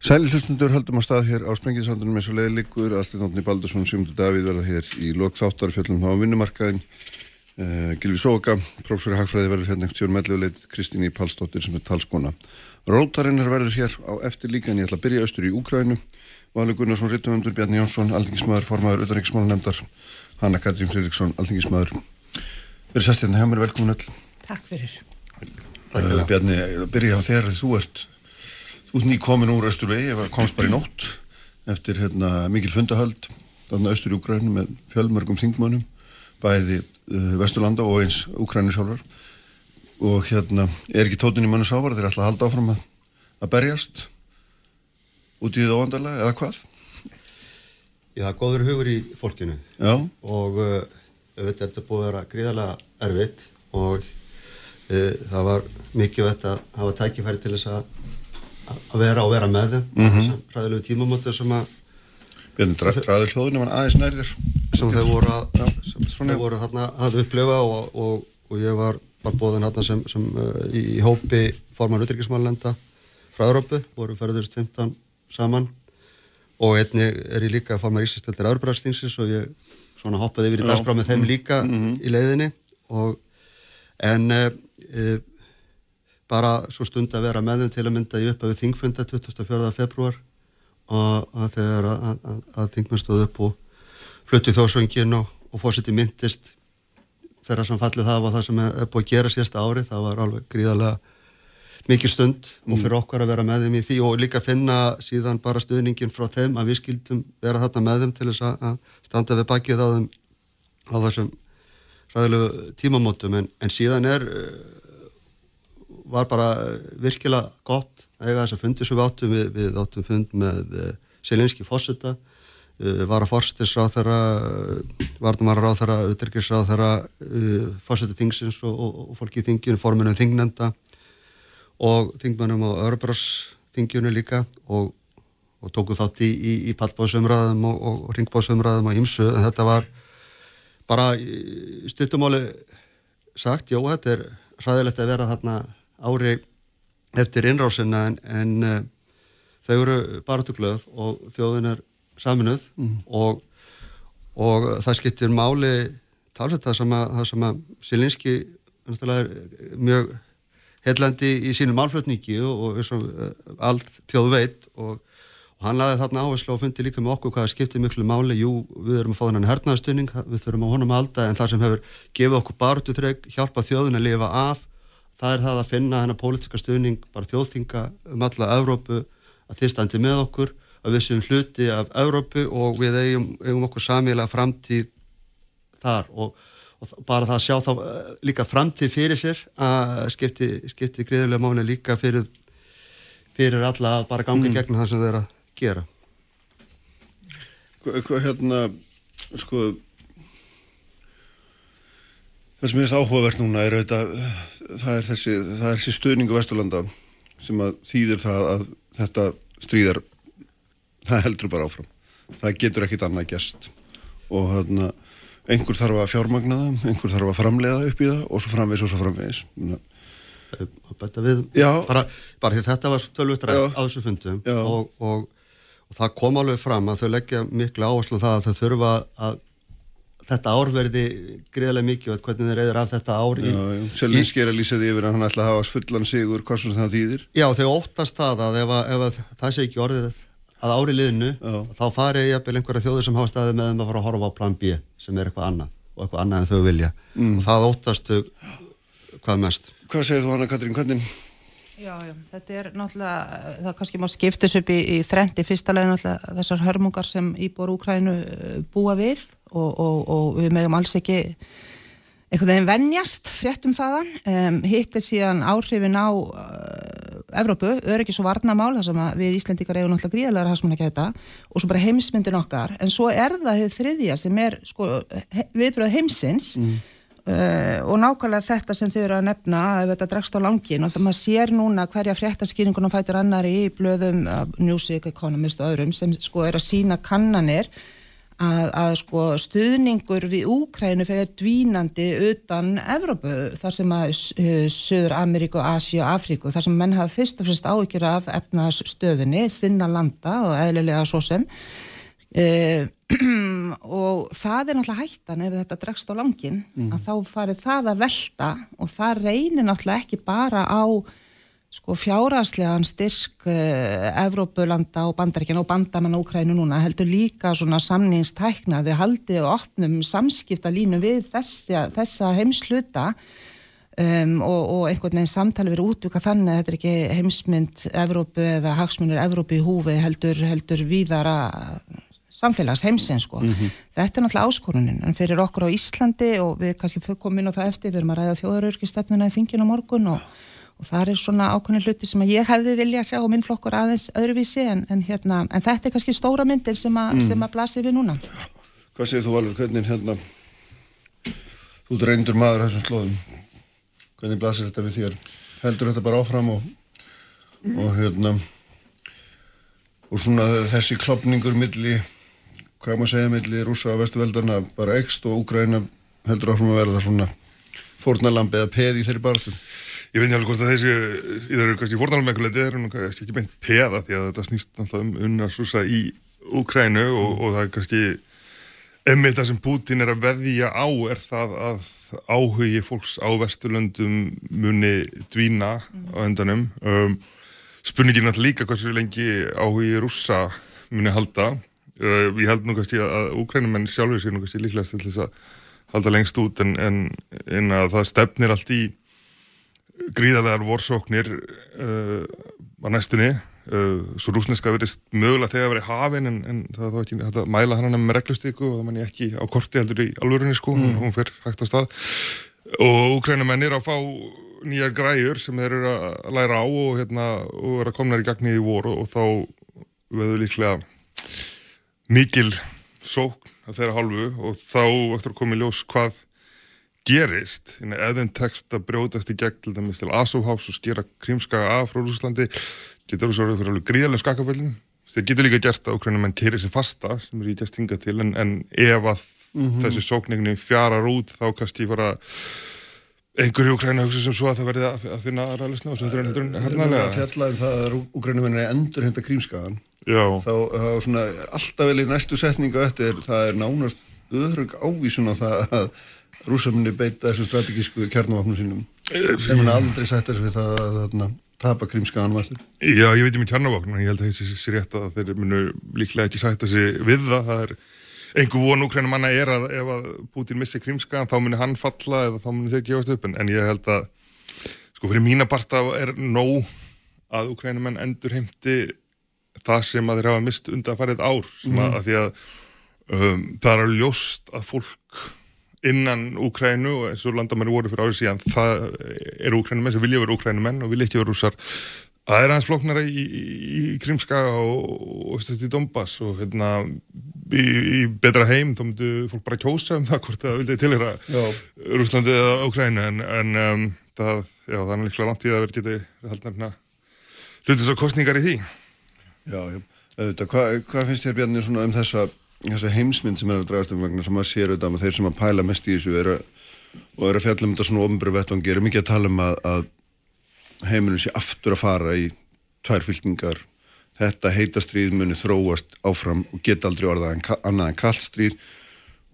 Sæli hlustundur höldum á stað hér á Sprengiðsandunum eins og leiði líkur aðstæðin Átni Baldursson, Sigmundur Davíð verða hér í lok þáttar fjöldum á vinnumarkaðin uh, Gilvi Sóka prófessori Hagfræði verður hérna ekkert tjórn melluleit Kristíni Pálsdóttir sem er talskona. Rótarinnar verður hér á eftir líka en ég ætla að byrja austur í Úkrænu Valur Gunnarsson, Rittuðundur, Bjarni Jónsson Alþingismæður, formaður, utanriksmálanemdar Hanna Katrín Fridriksson, Alþingismæður Verður sest hérna hjá mér, velkomin öll. Takk fyrir. Uh, Bjarni, byrja á þér, þú ert Þú ert nýkomin úr Östurvegi, komst bara í nótt eftir hérna, mikil fundahöld þarna Östur í Úgrænum með fjölmörgum þingmönum, bæði uh, Vesturlanda og eins Úgrænir sjálfur og hérna er ekki tótin í mönnu sávar, þeir ætla að halda áfram að, að berjast út í það óandarlega, eða hvað? Já, góður hugur í fólkinu Já. og uh, auðvitað er þetta búið að vera gríðarlega erfitt og uh, það var mikið vett að hafa tækifæri til þess að að vera og vera með þeim. Mm -hmm. ræðilegu tímamötu sem að Björn, ræður hljóðinu var aðeins nærðir sem þau voru voru þarna að upplifa og, og, og ég var, var bóðin hérna sem, sem uh, í, í hópi formar utryggismannlenda frá Európu, voru ferðurist 15 saman. Og einni er ég líka formar ísisteldir Európa-stinsins og ég svona hoppaði yfir í dagsbrá með þeim líka mm -hmm. í leiðinni. Og en uh, uh, bara svo stund að vera með þeim til að mynda í upphafið þingfunda 24. februar og að þegar að, að, að þingmenn stóð upp og flutti þósvöngin og, og fórsiti myndist þeirra sem fallið það var það sem er búið að gera sérsta ári, það var alveg gríðarlega mikið stund mm. og fyrir okkar að vera með þeim í því og líka finna síðan bara stuðningin frá þeim að við skildum vera þarna með þeim til þess að standa við bakið á þeim á þessum ræðilegu tímamótum en, en síðan er var bara virkilega gott að eiga þess að fundi sem við áttum við, við áttum fund með eh, Selinski Fosseta var að fórstisráð þeirra uh, varðum að ráð þeirra, utryggisráð þeirra Fosseta Þingsins og, og, og fólki í Þinginu, formunum Þingnenda og Þingmennum á Örbros Þinginu líka og, og tóku þátt í, í, í pallbóðsumræðum og ringbóðsumræðum og ímsu en þetta var bara stuttumáli sagt, jó, þetta er ræðilegt að vera þarna ári eftir innrásina en, en uh, þau eru baratuglöð og þjóðin er saminuð mm. og, og það skiptir máli talveit það sem að, að Silinski er mjög heillandi í sínu málflutningi og og uh, allt þjóð veit og, og hann laði þarna áherslu og fundi líka með okkur hvaða skiptir miklu máli, jú við erum að fá þennan hernaðstunning, við þurfum að honum að halda en það sem hefur gefið okkur baratutrygg hjálpa þjóðin að lifa af það er það að finna hennar pólitiska stuðning bara þjóðþinga um alla Evrópu að þið standi með okkur að við séum hluti af Evrópu og við eigum, eigum okkur samílega framtíð þar og, og bara það að sjá þá eh, líka framtíð fyrir sér að skipti, skipti greiðilega máli líka fyrir, fyrir alla að bara gangi mm. gegn það sem eru að gera Hvað hérna sko Það sem er áhugavert núna er auðvitað, það er þessi, er þessi stöðningu Vesturlanda sem að þýðir það að þetta stríðar, það heldur bara áfram. Það getur ekkit annað gæst og þarna einhver þarf að fjármagna það, einhver þarf að framleiða upp í það og svo framvegs og svo framvegs. Við, bara, bara því þetta var tölvut rætt á þessu fundum og, og, og það kom alveg fram að þau leggja miklu áherslu það að þau þurfa að þetta ár verði greiðilega mikið og hvernig þeir reyður af þetta ár Selinski er að lýsa því yfir að hann ætla að hafa fullan sigur hvað sem það þýðir. Já, þau óttast það að ef, að, ef að það sé ekki orðið að ári liðinu þá fari ég að byrja einhverja þjóður sem hafa staðið með þeim að fara að horfa á plan B sem er eitthvað annað og eitthvað annað en þau vilja. Mm. og það óttast þau hvað mest. Hvað segir þú Hanna Katrín, hvernig Já, já, þetta er náttúrulega, það kannski má skiptis upp í, í þrendi fyrsta legin náttúrulega þessar hörmungar sem Íbor Úkrænu eh, búa við og, og, og við meðum alls ekki einhvern veginn vennjast fréttum þaðan. Um, hitt er síðan áhrifin á uh, Evrópu, öryggis og varnamál, þar sem við Íslendikar eigum náttúrulega gríðalega svona ekki þetta og svo bara heimsmyndin okkar, en svo er það þriðja sem er sko, he, viðbröð heimsins. Mm Uh, og nákvæmlega þetta sem þið eru að nefna að þetta dregst á langin og það maður sér núna hverja fréttaskýringunum fætur annari í blöðum Newsweek, Economist og öðrum sem sko er að sína kannanir að, að sko stuðningur við Úkrænu fyrir dvínandi utan Evrópu þar sem að uh, Söður Ameríku, Asi og Afríku þar sem menn hafa fyrst og fyrst áhyggjur af efnaðsstöðinni, sinna landa og eðlilega svo sem. Uh, og það er náttúrulega hættan ef þetta dregst á langin mm. að þá farið það að velta og það reynir náttúrulega ekki bara á sko fjáraslegan styrk uh, Evrópulanda og bandaríkina og bandamann á Ukrænu núna heldur líka svona samningstækna þau haldið og opnum samskipta línu við þessa, þessa heimsluta um, og, og einhvern veginn samtali verið útvuka þannig að þetta er ekki heimsmynd Evrópu eða hagsmunir Evrópu í húfi heldur, heldur víðara samfélags heimsins sko. Mm -hmm. Þetta er náttúrulega áskorunin en fyrir okkur á Íslandi og við kannski komum inn á það eftir, við erum að ræða þjóðarörkistefnuna í finginu morgun og og það er svona ákveðin hluti sem að ég hefði vilja sjá á minn flokkur aðeins öðruvísi en, en, hérna, en þetta er kannski stóra myndir sem, a, mm. sem að blasi við núna Hvað segir þú Valur, hvernig hérna þú reyndur maður þessum slóðum hvernig blasir þetta við þér heldur þetta bara áfram og, og hérna og svona þessi klopningur milli hvað maður segja milli rúsa og vestuveldarna bara ekst og úgræna heldur áfram að verða svona fórnalambi eða peð í þeirri barðum Ég veit ekki alveg hvort að þessi, það eru kannski fórnalmenguleiti, það eru kannski ekki beint peða því að þetta snýst alltaf um unnarsúsa í Úkrænu og, mm. og það er kannski emið það sem Putin er að veðja á er það að áhugi fólks á Vesturlöndum muni dvína mm. á endanum. Um, spurningin er alltaf líka hversu lengi áhugi rúsa muni halda. Ég held nú kannski að Úkrænumenn sjálfur sér nú kannski líklegast til þess að halda lengst út en, en, en að það stefnir allt í gríðarlegar vorsóknir uh, á næstunni uh, svo rúsneska verist mögulega þegar verið hafinn en, en það var ekki hægt að mæla hann með reglustíku og það mann ég ekki á korti heldur í alvörunni sko, mm. hún fer hægt að stað og úkrænamenn er að fá nýjar græur sem þeir eru að læra á og, hérna, og vera komnar í gagni í voru og þá veður líklega mikil sókn að þeirra hálfu og þá eftir að koma í ljós hvað gerist, ef þeim tekst að brjótast í gegn til dæmis til Asóháps og skera krímskaga af frá Rúslandi getur svo að vera alveg gríðarlega skakaföldin þeir getur líka gert að okkur menn keiri sér fasta sem er í gæst hinga til en, en ef að mm -hmm. þessi sókningni fjarar út þá kannski fara einhverju Ukræna hugsa sem svo að það verði að, að finna aðra lesna og svo heldur en heldur en hernaðlega Það um það að er endur henda krímskagan þá, þá svona alltaf vel í næstu setninga eftir það er nánast öðrug ávísun á það að rúsamunni beita þessu strategísku kjarnavapnum sínum. Þeir mun aldrei sætt þessu við það að, tapa krímskaðan vartur Já, ég veit ekki með kjarnavapnum en ég held að þessi sé rétt að þeir munu líklega ekki sætt þessi við það. Það er einhver von úkrænum manna er að ef að Putin missi krímskaðan þá muni hann falla eða þá muni þeir gefast upp. En ég held að sko fyrir mína parta er nóg að úkrænum menn endur heimti það sem að þeir hafa mist undan farið ár sem að, mm. að því að um, það er að ljóst að fólk innan Úkrænu og eins og landamæri voru fyrir árið síðan það er Úkrænumenn sem vilja vera Úkrænumenn og vilja ekki vera rúsar það er hans floknara í, í, í Krimska og, og í Donbass og hérna í, í betra heim þá myndu fólk bara kjósa um það hvort það vildi tilhera Rúslandi eða Úkrænu en, en um, það, já, það er líklega langt í að vera getið haldnar hérna hlutis og kostningar í því Já, auðvitað, hvað hva finnst þér Bjarni svona um þessa þessa heimsmynd sem er að dragast um vegna sem maður sér auðvitað með þeir sem að pæla mest í þessu er að, og er að fjalla um þetta svona ofnbæru vettvangi er mikið að tala um að, að heiminu sé aftur að fara í tvær fylkingar. Þetta heitastríð muni þróast áfram og geta aldrei orðað en, annað en kallstríð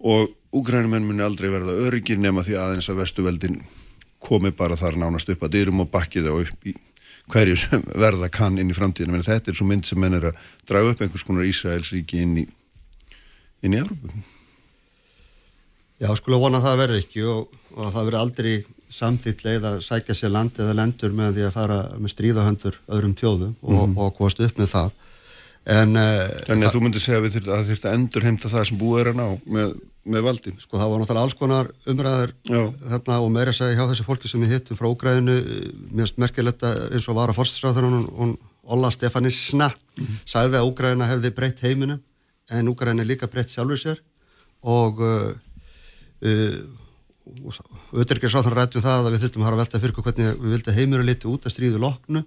og úgrænumenn muni aldrei verða öryggir nema því aðeins að vestuveldin komi bara þar nánast upp að dyrum og bakki það upp í hverju sem verða kann inn í framtíðinu, menn þetta er svo mynd sem menn er að draga upp einhvers konar Ísraelsríki inn í inn í Európu. Já, sko vona að það verði ekki og, og að það verði aldrei samþitt leið að sækja sér land eða lendur með því að fara með stríðahöndur öðrum tjóðum og, mm -hmm. og komast upp með það. En, uh, Þannig að þú myndir segja að þið þurfti að endur heimta það sem búið er að ná með, með valdi. Sko það var náttúrulega alls konar umræður þarna og meira segja hjá þessu fólki sem ég hittum frá Ógræðinu, mér merkilegt að eins og var að fórstræður hún Olla Stefanisna mm -hmm. sagði að Ógræðina hefði breytt heiminu en er líka breytt sjálfur sér og auðvitað sá þannig rættu það að við þurftum að hafa veltað fyrir hvernig við vildum heimur að liti út að stríðu loknu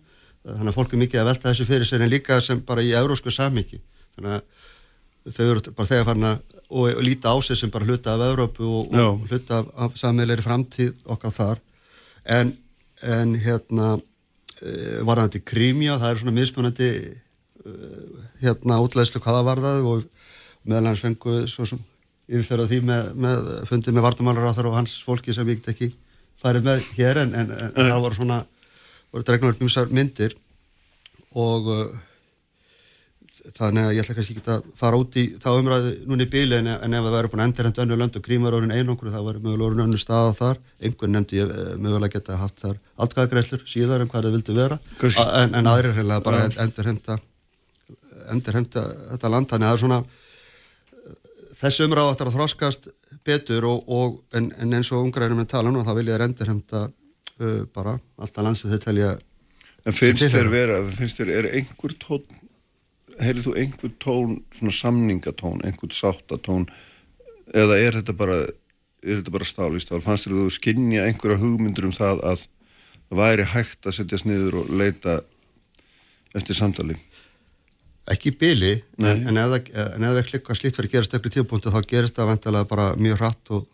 þannig að fólk er mikið að velta þessu fyrir sér en líka sem bara í eurósku samiki þannig að þau eru bara þegar farin að og, og líta á sig sem bara hluta af Európu og, og hluta af, af sammeðleiri framtíð okkar þar. En, en hérna uh, var það til Krímja, það er svona mismunandi uh, hérna útlæðslu hvaða var það og meðal hans fenguð svo sem yfirferða því með, með fundið með vartumálur á þar og hans fólki sem get ekki farið með hér en, en, en það voru svona voru dregnar mjög myndir og uh, þannig að ég ætla kannski ekki að fara út í þá umræði núni í bíli en, en ef það verður búin að endur hendur önnu lönd og grímar orðin einangur þá verður mögulega orðin önnu staða þar. Einhvern nefndi ég eh, mögulega geta haft þar alltgæðagreislur síðar en hvað það vildi vera. En, en aðrir hefði bara endur henda endur henda þetta land. Þannig að það er svona þessi umræðu áttar að þróskast betur og, og en, en eins og ungarænum en tala nú þá vil ég endur henda uh, bara alltaf landsið þau telja En finnst þér vera, finnst þér, er einhver tótt heyrðu þú einhver tón, svona samningatón, einhver sáttatón eða er þetta bara, er þetta bara stálistál? Fannst þér þú skinnja einhverja hugmyndur um það að það væri hægt að setjast niður og leita eftir samtali? Ekki bíli, en, en ef það klikka slíkt verið gerast ekkert tíupunktu þá gerist það vantilega bara mjög hratt og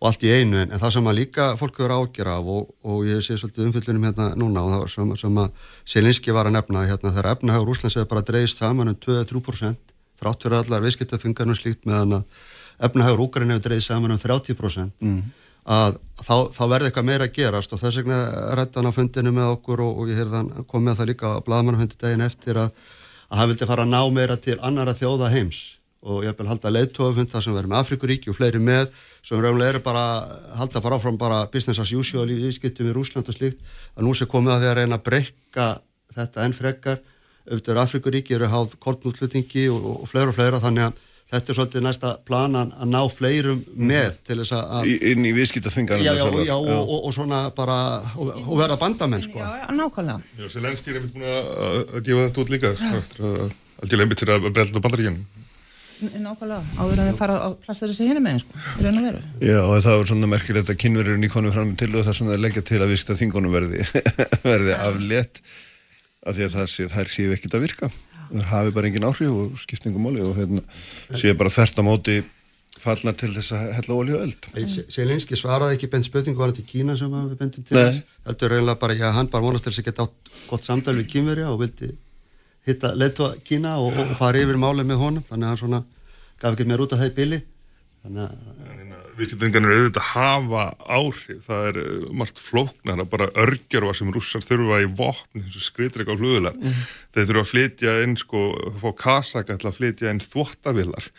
og allt í einu en, en það sem að líka fólk hefur ágjör af og, og ég sé svolítið umfyllunum hérna núna og það sem, sem að Selinski var að nefna hérna þegar efnahagur Úslands hefur bara dreist saman um 2-3% þrátt fyrir allar viðskiptafungarnir slíkt meðan að efnahagur Úkarinn hefur dreist saman um 30% mm. að þá, þá verði eitthvað meira að gerast og þess vegna rættan á fundinu með okkur og, og ég heyrði hann kom með það líka á bladmannafundi daginn eftir að, að hann vildi fara að ná meira til annara þjóða heims og ég vil halda leittóðafund það sem verður með Afrikuríki og fleiri með sem raunlega eru bara halda bara áfram bara business as usual í viðskiptum í Rúsland og slíkt að nú sé komið að að reyna að breyka þetta enn frekar. Auðvitað Afrikuríki eru háð kortnútlutingi og, og, og fleira og fleira þannig að þetta er svolítið næsta planan að ná fleirum með til þess að inn í viðskiptaþingar já, já, já, og, og svona bara og verða bandamenn sko. Já, nákvæmlega. Já, Selenski er einmitt búin að gefa þetta út líka algjörlega einmitt til að brella bandaríkjum nákvæmlega, áður að þið fara að plassa þessi hinni með sko, raun og veru. Já, og það er svona merkilegt að kynverður nýkonum fram til og það er svona að leggja til að viðskipta þingunum verði, verði aflétt af því að það sé, þær séu ekkit að virka. Það hafi bara engin áhrif og skiptingum móli og hérna séu bara þert á móti fallna til þess að hella ólíu öld Selinski svaraði ekki bent spötingu var þetta í Kína sem við bentum til þess. Heldur reynilega bara, já, hann bara vonast til þess að geta átt gott samtal við kynverja og vildi hitta leitva Kína og, og fara yfir málið með honum þannig að hann svona gaf ekki mér út af það í bili. Þannig að Viðskiptingarnir eru auðvitað að hafa áhrif. Það er uh, margt flóknar að bara örgjörfa sem rússar þurfa í vopn eins og skriðdreik á hlugular mm -hmm. þeir þurfa að flytja inn sko, fá kasaka til að flytja inn þvóttavillar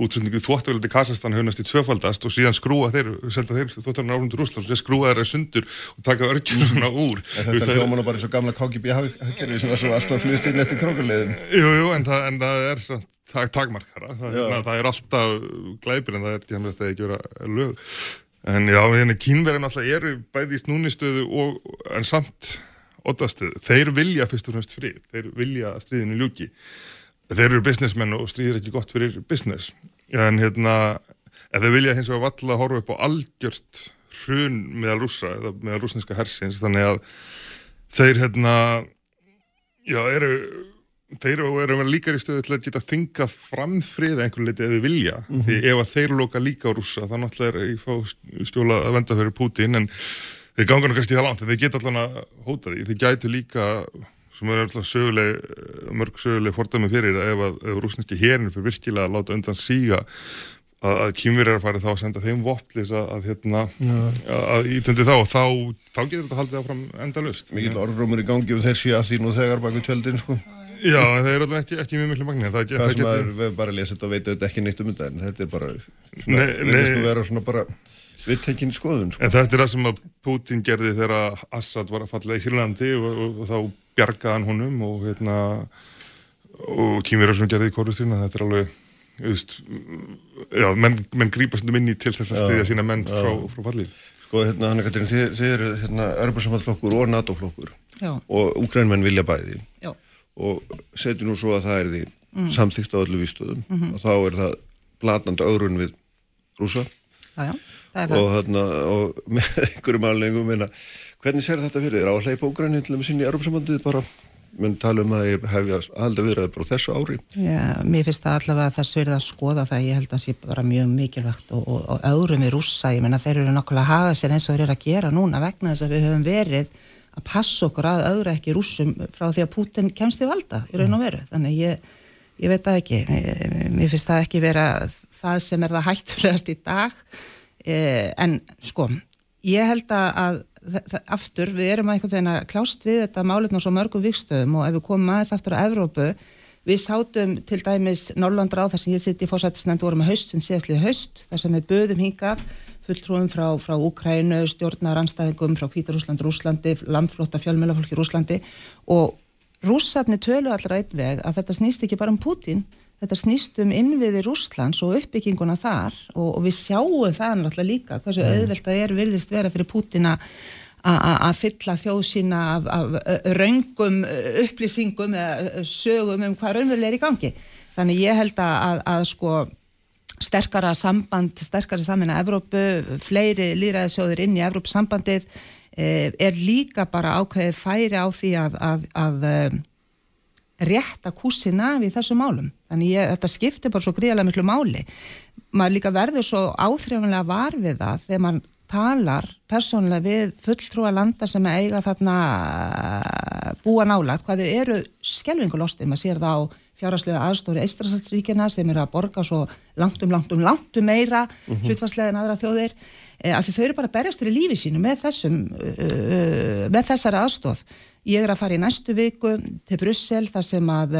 útrúndingu þvóttavillar til Kasastan höfnast í tvöfaldast og síðan skrúa þeir, selta þeir þvóttavillar áhrundur Rússland og síðan skrúa þeir sundur og taka örgjörfuna úr. Þetta er hljóman og bara eins og gamla KGB-haggerfi sem var svo alltaf flytt inn eftir krókulegðin Jú, jú, en það, en það er svona það er takmarkara, það, hérna, það er alltaf glæpir en það er ekki að ekki vera lög. En já, hérna kínverðin alltaf eru bæði í snúnistöðu og, en samt óttastöðu, þeir vilja fyrst og fremst frið, þeir vilja stríðinu ljúki. Þeir eru businessmenn og stríðir ekki gott fyrir business en hérna, en þeir vilja hins vegar valla að horfa upp á algjört hrun meðal rúsa, eða meðal rúsneska hersins, þannig að þeir hérna já, eru þeir eru að líka í stöðu til að geta þingað framfrið einhvern leiti eða vilja mm -hmm. því ef að þeir loka líka á rúsa þá náttúrulega er ég fá stjóla að venda fyrir Putin en þeir ganga nú kannski það langt en þeir geta allan að hóta því þeir gætu líka sem er alltaf söguleg mörg söguleg fordæmi fyrir ef að ef rúsneski hérnir fyrir virkilega að láta undan síga að, að kýmverjar að fara þá að senda þeim voplis að, að hérna að ítundi þá og þá, þá getur þetta haldið áfram endalust Mikið orðrumur í gangi og þessi að því nú þegar baku tjöldin sko. Já, en það er alltaf ekki, ekki mjög miklu magni Það, það, sem getur... að við bara lesum þetta og veitum þetta ekki neitt um þetta en þetta er bara svona, veitist nú vera svona bara viðtekinn skoðun sko. En þetta er það sem að Putin gerði þegar Assad var að falla í Sýrlandi og, og, og þá bjargaði hann honum og hérna og Kímir Rösson gerði í Kórustíðin þetta er alveg veist, já, menn, menn grípa svona minni til þess að stiðja sína menn já. frá, frá falli Sko, hérna, Hanna Katrín, þið, þið eru hérna, Örbursamhaldflokkur og NATO-flokkur og Ukrænmenn vilja bæði Já og setjum nú svo að það er því mm. samþýgt á öllu výstöðum mm -hmm. og þá er það blatnand ögrun við rúsa já, já, og, þarna, og með einhverjum alvegum hvernig sér þetta fyrir þér? Á að hleypa ógrænni til að með sinni í Europasambandið bara? Mun tala um að ég hefja aldrei verið bara þessu ári. Já, mér finnst það allavega að það sverði að skoða það, ég held að það sé bara mjög mikilvægt og, og, og öðrum í rússa, ég menna þeir eru nokkulega að hafa sér eins og þeir eru að gera núna vegna þess að við höfum verið að passa okkur að öðru ekki rússum frá því að Putin kemst í valda í raun og veru, þannig ég, ég veit það ekki, mér, mér finnst það ekki vera það sem er það hættulegast í dag, en sko, ég held að aftur, við erum að einhvern veginn að klást við þetta málefn á svo mörgum vikstöðum og ef við komum aðeins aftur á Evrópu við sátum til dæmis Norrlandra á þar sem ég sitt í fórsættisnænd vorum að haustun síðastlið haust þar sem við böðum hingað fulltrúum frá, frá Úkrænu, stjórnar anstæðingum frá Kvítarúsland, Rúslandi landflótta fjölmjölafólki Rúslandi og rússatni tölu allra einn veg að þetta snýst ekki bara um Putin þetta snýst um innviði Rúslands og uppbygginguna þar og, og við sjáum það náttúrulega líka hversu mm. auðvelt að er virðist vera fyrir Pútina að fylla þjóð sína af, af raungum upplýsingum eða sögum um hvað raunveruleg er í gangi. Þannig ég held að, að, að sko sterkara samband, sterkara samin að Evrópu, fleiri líraðisjóður inn í Evrópsambandið eh, er líka bara ákveði færi á því að, að rétta kúsina við þessum málum. Þannig ég, þetta skiptir bara svo gríðarlega miklu máli. Maður líka verður svo áþrjáfanlega var við það þegar maður talar persónulega við fulltrúa landa sem eiga þarna búa nálagt, hvað þau eru skjelvingulosti, maður sér það á fjárhastlega aðstóri Eistrasaldsríkina sem eru að borga svo langt um langt um langt um meira mm -hmm. hlutvarslega en aðra þjóðir af því þau eru bara berjastur í lífi sínu með þessum uh, með þessari aðstóð Ég er að fara í næstu viku til Brussel þar sem að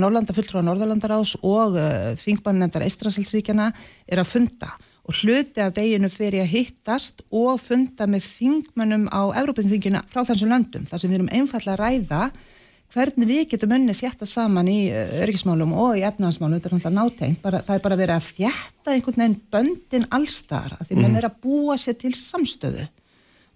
Norrlanda fulltrúa Norðalandaráðs og eh, þingbannendar Eistrasælsríkjana er að funda. Og hluti af deginu fyrir að hittast og funda með þingmannum á Európa-þingina frá þessum löndum þar sem við erum einfalla að ræða hvernig við getum önni þjætta saman í uh, örgismálum og í efnahansmálum, þetta er náttúrulega nátengt, bara, það er bara verið að þjætta einhvern veginn böndin allstar, því mm. menn er að búa sér til samstöðu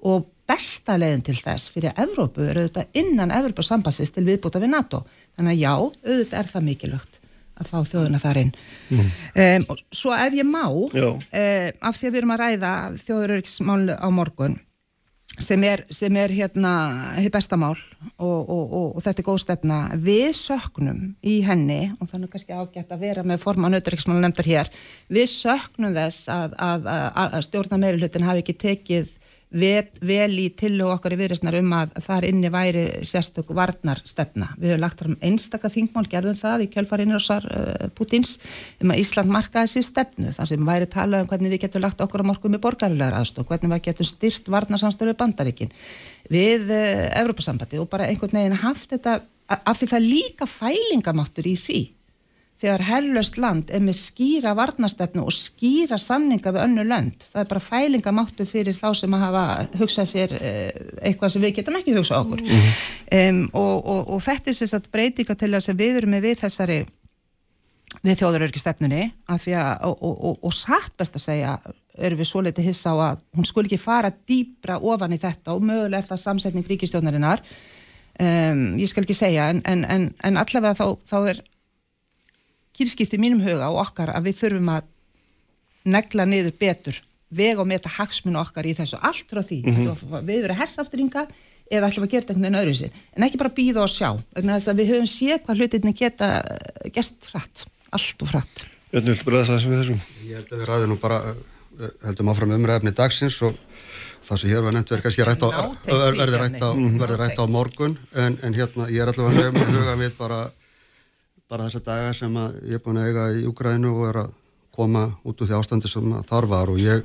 og besta leiðin til þess fyrir Evrópu er auðvitað innan Evrópa sambassist til viðbúta við NATO. Þannig að já, auðvitað er það mikilvægt að fá þjóðuna þar inn. Mm. Um, svo ef ég má, um, af því að við erum að ræða þjóðurörgismál á morgun, sem er, sem er hérna hér bestamál og, og, og, og þetta er góð stefna, við söknum í henni, og þannig kannski ágætt að vera með forman auðvörgismál nefndar hér, við söknum þess að, að, að, að stjórna meirulutin hafi ekki tekið vet, vel í tillu okkar í viðrisnar um að þar inni væri sérstök varnarstefna. Við höfum lagt fram einstaka þingmál, gerðum það í kjölfarinn rásar uh, Putins um að Ísland markaði sér stefnu, þar sem væri talað um hvernig við getum lagt okkur á morgun með borgarlegar aðstók, hvernig við getum styrt varnarsamstöru bandaríkin við uh, Evrópasambandi og bara einhvern veginn haft þetta, af því það líka fælingamáttur í því þegar herrlöst land er með skýra varnastefnu og skýra samninga við önnu lönd. Það er bara fælingamáttu fyrir þá sem að hafa hugsað sér eh, eitthvað sem við getum ekki hugsað okkur. Mm -hmm. um, og, og, og þetta er sérstaklega breytinga til þess að við erum með við þessari við þjóðurörgistefnunni og, og satt best að segja erum við svo litið hissa á að hún skul ekki fara dýbra ofan í þetta og mögulega er það samsetning ríkistjónarinnar um, ég skal ekki segja en, en, en, en allavega þá, þá er kýrskipti mínum huga og okkar að við þurfum að negla niður betur vega og meta hagsmunu okkar í þessu. Allt frá því, mm -hmm. við verðum hersaftringa eða ætlum að gera þetta einhvern veginn öðru sér en ekki bara býða og sjá, vegna þess að við höfum séð hvað hlutinni geta eh, gest frætt, allt og frætt Björn, viltu bregðast það sem við þessum? Ég held að við ræðum nú bara eh, heldum áfram umræðafni dagsins og það sem hér var nefnt verður kannski rætt á, verður rætt á, rætt á morgun en, en hérna ég er allavega að huga við bara bara þessa daga sem ég er búin að eiga í Úgrænu og er að koma út úr því ástandi sem þar var og ég,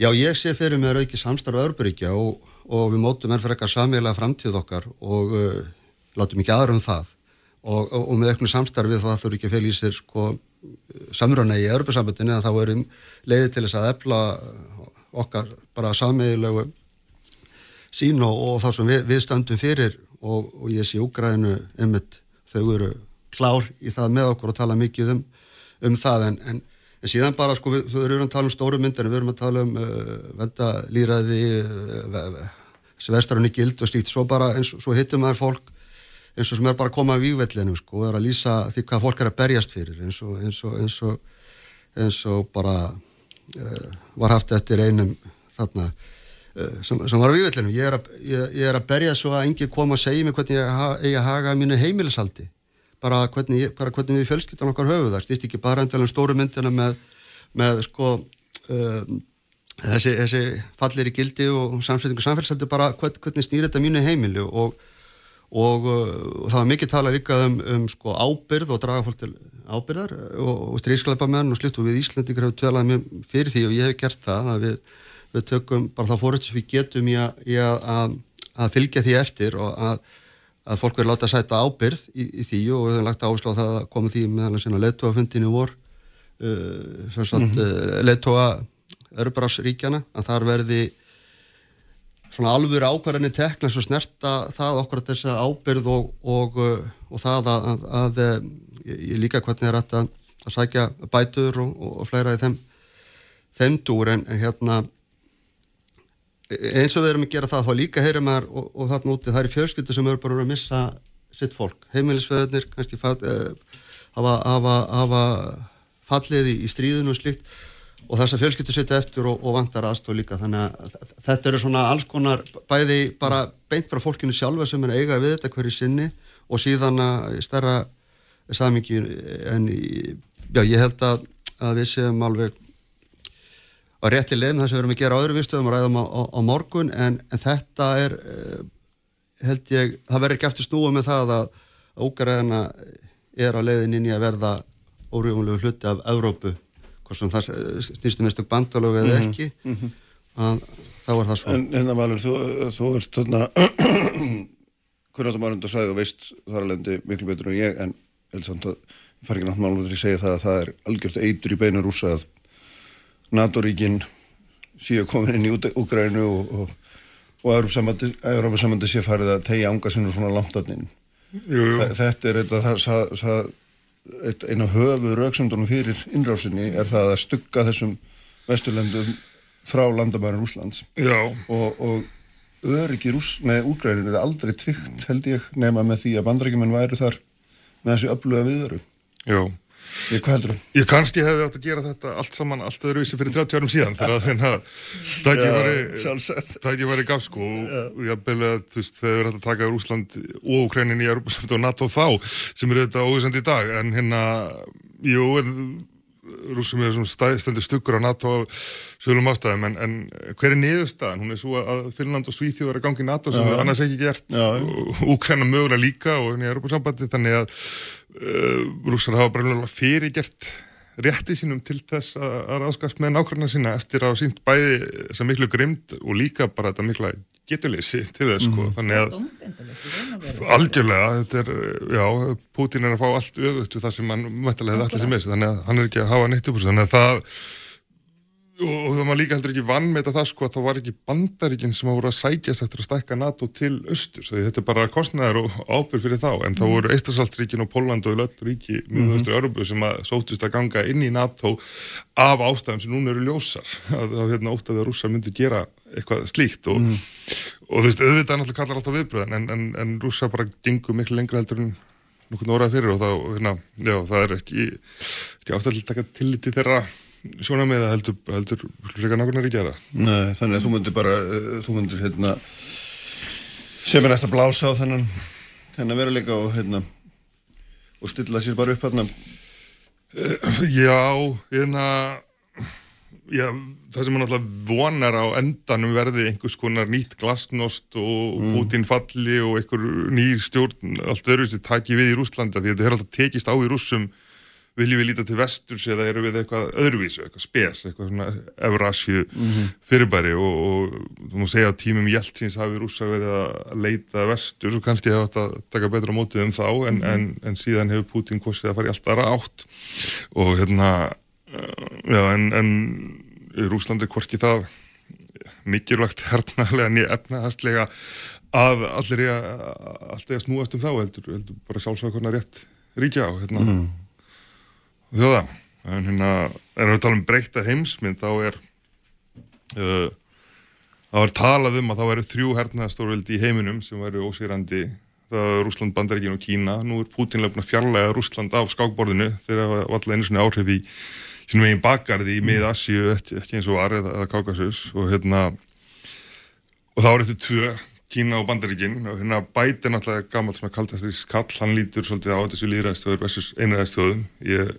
já ég sé fyrir að auki samstarf öðruburíkja og, og við mótum er fyrir eitthvað samílega framtíð okkar og uh, látum ekki aðra um það. Og, og, og með auknu samstarfið það þurfi ekki að fylgja í sér sko samröna í öðrubusambundinu að þá erum leiði til þess að efla okkar bara samílegu sín og það sem við, við stöndum fyrir og ég sé Úgrænu einmitt þau eru klár í það með okkur og tala mikið um, um það en, en, en síðan bara sko við, við erum að tala um stóru myndir við erum að tala um uh, vendalýraði uh, svestrarunni gild og slíkt. Svo bara eins og hittum maður fólk eins og sem er bara að koma að vývellinum sko og er að lýsa því hvað fólk er að berjast fyrir eins og eins og, eins og, eins og bara uh, var haft eftir einum þarna uh, sem, sem var á vývellinu ég, ég, ég er að berja svo að engi koma að segja mig hvernig ég ha, að haga mínu heimilisaldi bara hvernig, bara hvernig við fjölskyldum okkar höfu það stýst ekki bara endalega stóru myndina með, með sko um, þessi, þessi fallir í gildi og samsveitingu samfélagsaldi bara hvern, hvernig snýr þetta mínu heimili og, og, og það var mikið tala líka um, um sko ábyrð og draga fólk til ábyrðar og, og strískleipa menn og slitt og við Íslandingar hefur tölað mjög fyrir því og ég hef gert það að við, við tökum bara þá fórhættis við getum í að, í að, að, að fylgja því eftir og að að fólk verður láta að sæta ábyrð í, í því og við höfum lagt áherslu á það að koma því með hann að leittóafundinu vor uh, sem sagt mm -hmm. uh, leittóa Örbrásríkjana að þar verði svona alvöru ákvarðinni tekna svo snerta það okkur að þessa ábyrð og, og, uh, og það að, að, að ég líka hvernig er að, að sækja bætur og, og fleira í þeim þeim dúr en, en hérna eins og við erum að gera það þá líka heyrir maður og, og þarna úti það er fjölskyldu sem eru bara að missa sitt fólk, heimilisföðunir kannski fall, uh, hafa, hafa, hafa fallið í, stríðinu og slikt og þess að fjölskyldu sitt eftir og, og vantar aðstof líka. Þannig að þetta eru svona alls konar bæði bara beint frá fólkinu sjálfa sem er eiga við þetta hverju sinni og síðan að stærra samingi en já, ég held að, að við séum alveg á rétti leðin þess að við erum að gera öðru viðstöðum og ræðum á, á, á morgun en, en þetta er uh, held ég, það verður ekki eftir snúa með það að ógæraðina er á leiðin inn í að verða órjúmulegu hluti af Evrópu hvort sem það snýstum einstök bandalög eða mhm, ekki mm -hmm. að þá er það svo En hérna Valur, þú, þú ert þarna hvernig þú undir að sagja og veist þar alveg miklu betur en ég en ég far ekki náttúrulega að segja það að það er algjört eitur í beinu rúsa að NATO-ríkin síðan komin inn í Úgrænu og, og, og Európa-samandi sé farið að tegja ánga sinu svona langt allir. Þetta er eina höfu rauksöndunum fyrir innrásinni er það að stugga þessum vesturlendum frá landamærin Úslands og, og öryggi Úgræninu er aldrei tryggt held ég nema með því að bandrækjumenn væri þar með þessu öfluga viðveru. Já. Ég? Ég kannski hefði átt að gera þetta allt saman allt öðruvísi fyrir 30 árum síðan þegar það ekki var í gaf sko og ég beðlega að þú veist þegar við erum að taka Úsland og Ukrænin í Európa og NATO þá sem eru þetta óvísandi í dag en hérna, jú, en rúsum svona stændir stuggur á NATO sögulum ástæðum en, en hver er niðurstaðan? Hún er svo að Finnland og Svíþjóð er að gangi í NATO sem það annars ekki gert. Úkræna mögulega líka og hérna í Európa sambandi þannig að uh, rússar hafa bara fyrirgert rétti sínum til þess að, að ráðskast með nákvæmna sína eftir að sínt bæði þess að miklu grimd og líka bara þetta mikla getuleysi til þess sko, mm. þannig að algjörlega, þetta er, já, Putin er að fá allt öðut við það sem hann mættilega hefði allir sem er, þannig að hann er ekki að hafa neitt upp þannig að það og það var líka heldur ekki vann með það sko að það var ekki bandaríkinn sem voru að sækjast eftir að stækka NATO til austur því þetta er bara kostnæðar og ábyrg fyrir þá en þá mm. voru Eistasaltsríkin og Póland og öll ríki mjög östri Örbu sem að sótist að ganga inn í NATO af ástæðum sem núna eru ljósar að það hérna ótt að það rússar myndi gera eitthvað slíkt og, mm. og þú veist auðvitað náttúrulega kallar alltaf viðbröðan en, en, en rússar bara gengur miklu lengra heldur en nokkurn orðað fyrir og þá, hérna, já, það svona með að heldur, heldur reyka nákvæmlega ekki að það. Nei, þannig að þú myndir bara, uh, þú myndir hérna sem er eftir að blása á þennan þennan veruleika og hérna og stilla sér bara upp hérna. Já, hérna já, það sem maður náttúrulega vonar á endanum verði einhvers konar nýtt glasnost og mm. Putin falli og einhver nýr stjórn allt öðru sem taki við í Rúslanda því þetta er alltaf tekist á í rússum viljum við líta til vesturs eða eru við eitthvað öðruvísu, eitthvað spes, eitthvað svona Eurasju mm -hmm. fyrirbæri og, og þú múið segja að tímum Jeltsins hafi rússar verið að leita vesturs og kannski hefur þetta taka betra mótið um þá en, mm -hmm. en, en síðan hefur Putin kostið að fara í alltaf rátt og hérna já en, en Rúslandi hvorki það mikilvægt hernaðlega nýja efnaðastlega að allir er að, snúast um þá heldur, heldur bara sjálfsvæða konar rétt ríkja á hérna mm þjóða en hérna, en við talum breyta heimsmynd þá er uh, þá er talað um að þá eru þrjú hernaðastórveldi í heiminum sem væri ósýrandi það er Rúsland, Bandaríkin og Kína. Nú er Putin löfn að fjarlæga Rúsland af skákborðinu. Þegar var alltaf einu svona áhrif í sínum eigin bakgarði í mið-Assíu ekki eins og Arið eða Kaukasus og hérna og þá er þetta tvö Kína og Bandaríkin og hérna bæti náttúrulega gammal svona kaldastri skall, hann lítur svolítið á þessu líðræðstöður versus einaræðstöðum ég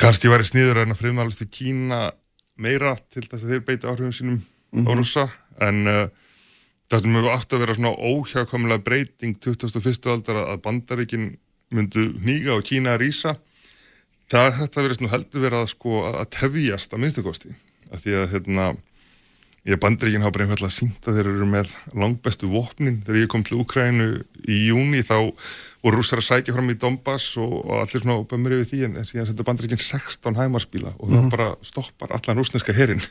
kannski væri sniður að fremnalist í Kína meira til þess að þeir beiti áhrifum sínum mm -hmm. á mhm. rúsa en uh, það sem hefur aftur að vera svona óhjákvæmulega breyting 2001. aldar að Bandaríkin myndu nýga og Kína að rýsa það þetta verið svona heldur verið að sko að tefjast að minnstakosti að því að hérna Ég bandir ekki náttúrulega einfallega sínt að þeir eru með langbestu vopnin. Þegar ég kom til Ukrænu í júni þá voru rússar að sækja fram í Donbass og, allir svona bömmur yfir því en síðan setja bandir ekki 16 hæmarspíla og það mm bara stoppar allan rúsneska herrin